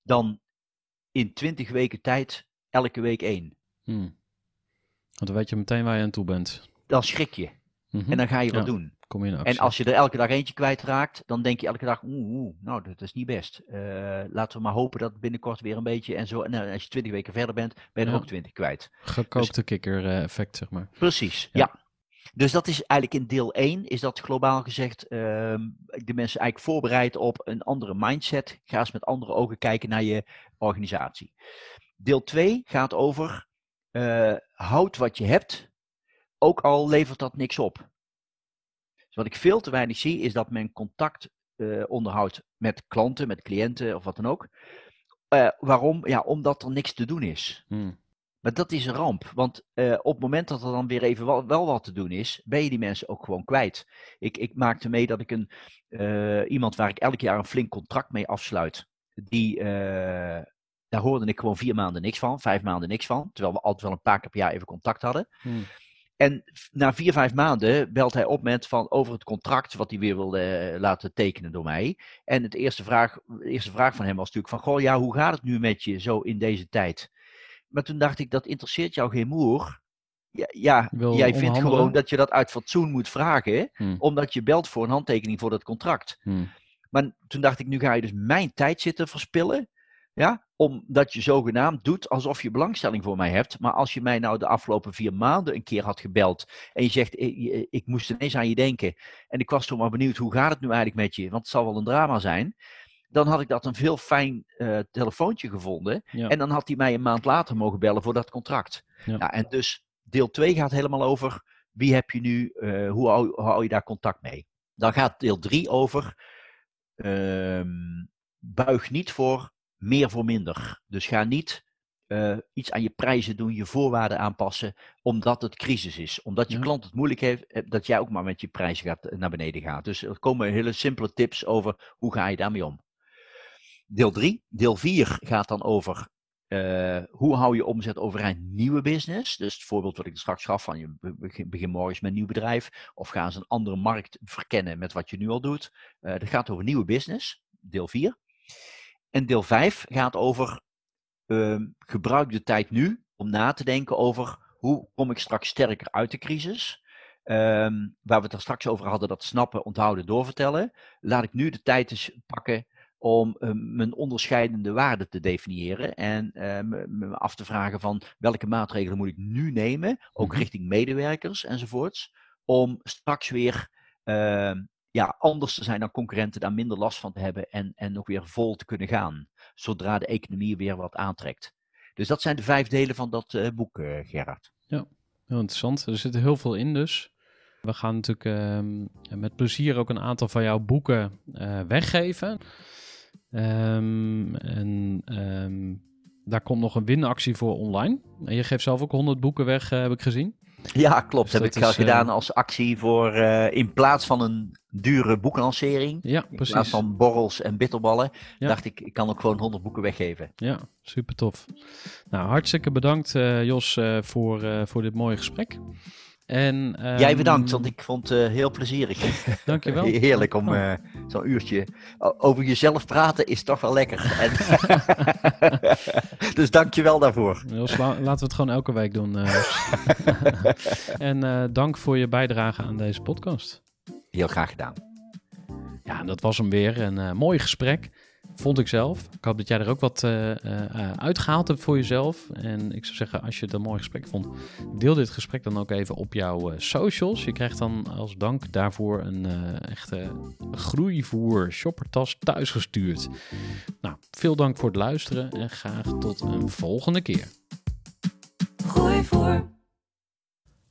Dan in 20 weken tijd elke week één. Hmm. Want dan weet je meteen waar je aan toe bent. Dan schrik je Mhm. en dan ga je wat Ja, doen. Kom je in actie. En als je er elke dag eentje kwijtraakt, dan denk je elke dag, oeh, oeh nou dat is niet best. Eh, laten we maar hopen dat binnenkort weer een beetje en zo. En eh, als je 20 weken verder bent, ben je er ook 20 kwijt. Gekookte kikker eh, effect, zeg maar. Precies, Ja. ja. Dus dat is eigenlijk in deel 1, is dat globaal gezegd, ehm, de mensen eigenlijk voorbereid op een andere mindset. Ga eens met andere ogen kijken naar je organisatie. Deel 2 gaat over, eh, houd wat je hebt, ook al levert dat niks op. Dus wat ik veel te weinig zie, is dat men contact eh, onderhoudt met klanten, met cliënten of wat dan ook. Eh, waarom? Ja, omdat er niks te doen is. Hmm. Maar dat is een ramp. Want eh, op het moment dat er dan weer even wel, wel wat te doen is, ben je die mensen ook gewoon kwijt. Ik, ik maakte mee dat ik een, eh, iemand waar ik elk jaar een flink contract mee afsluit, die, eh, daar hoorde ik gewoon vier maanden niks van, vijf maanden niks van. Terwijl we altijd wel een paar keer per jaar even contact hadden. Hmm. En na vier, vijf maanden belt hij op met van over het contract wat hij weer wilde laten tekenen door mij. En het eerste vraag, de eerste vraag van hem was natuurlijk van, goh ja, hoe gaat het nu met je zo in deze tijd? Maar toen dacht ik, dat interesseert jou geen moer. Ja, jij vindt gewoon dat je dat uit fatsoen moet vragen, Hmm. omdat je belt voor een handtekening voor dat contract. Hmm. Maar toen dacht ik, nu ga je dus mijn tijd zitten verspillen. Ja, omdat je zogenaamd doet alsof je belangstelling voor mij hebt. Maar als je mij nou de afgelopen vier maanden een keer had gebeld. En je zegt, ik, ik moest ineens aan je denken. En ik was toch maar benieuwd, hoe gaat het nu eigenlijk met je? Want het zal wel een drama zijn. Dan had ik dat een veel fijn eh, telefoontje gevonden. Ja. En dan had hij mij een maand later mogen bellen voor dat contract. Ja. Ja, en dus deel 2 gaat helemaal over wie heb je nu, eh, hoe, hou, hoe hou je daar contact mee. Dan gaat deel 3 over ehm, buig niet voor meer voor minder. Dus ga niet eh, iets aan je prijzen doen, je voorwaarden aanpassen, omdat het crisis is. Omdat je Ja. klant het moeilijk heeft, dat jij ook maar met je prijzen gaat, naar beneden gaat. Dus er komen hele simpele tips over hoe ga je daarmee om. Deel 3. Deel 4 gaat dan over eh, hoe hou je omzet overeind nieuwe business. Dus het voorbeeld wat ik straks gaf van je be- begin, morgens met een nieuw bedrijf. Of ga eens een andere markt verkennen met wat je nu al doet. Eh dat gaat over nieuwe business. Deel 4. En deel 5 gaat over ehm, gebruik de tijd nu om na te denken over hoe kom ik straks sterker uit de crisis. Ehm, waar we het er straks over hadden, dat snappen, onthouden, doorvertellen. Laat ik nu de tijd eens pakken om eh, mijn onderscheidende waarden te definiëren en eh, me, af te vragen van welke maatregelen moet ik nu nemen, ook Mhm. richting medewerkers enzovoorts, om straks weer eh, ja, anders te zijn dan concurrenten, daar minder last van te hebben en, en ook weer vol te kunnen gaan, zodra de economie weer wat aantrekt. Dus dat zijn de vijf delen van dat boek, eh, Gerard. Heel interessant. Er zit heel veel in dus. We gaan natuurlijk ehm, met plezier ook een aantal van jouw boeken weggeven. Ehm, en ehm, daar komt nog een winactie voor online. En je geeft zelf ook 100 boeken weg, eh, heb ik gezien. Ja, klopt. Dus heb dat ik al is, eh, gedaan als actie voor eh, in plaats van een dure boeklancering. Ja, In precies. plaats van borrels en bitterballen, Ja. dacht ik, ik kan ook gewoon 100 boeken weggeven. Ja, super tof. Nou, hartstikke bedankt Jos voor, voor dit mooie gesprek. En, Jij ehm, bedankt, want ik vond het eh, heel plezierig. Dankjewel. Heerlijk om Oh. eh, zo'n uurtje over jezelf praten is toch wel lekker. En dus dank je wel daarvoor. La- laten we het gewoon elke week doen. eh, en dank voor je bijdrage aan deze podcast. Heel graag gedaan. Ja, dat was hem weer. Een mooi gesprek. Vond ik zelf. Ik hoop dat jij er ook wat eh, eh, eh, uitgehaald hebt voor jezelf. En ik zou zeggen, als je het een mooi gesprek vond, deel dit gesprek dan ook even op jouw socials. Je krijgt dan als dank daarvoor een echte groeivoer shoppertas thuisgestuurd. Nou, veel dank voor het luisteren en graag tot een volgende keer. Gooi voor.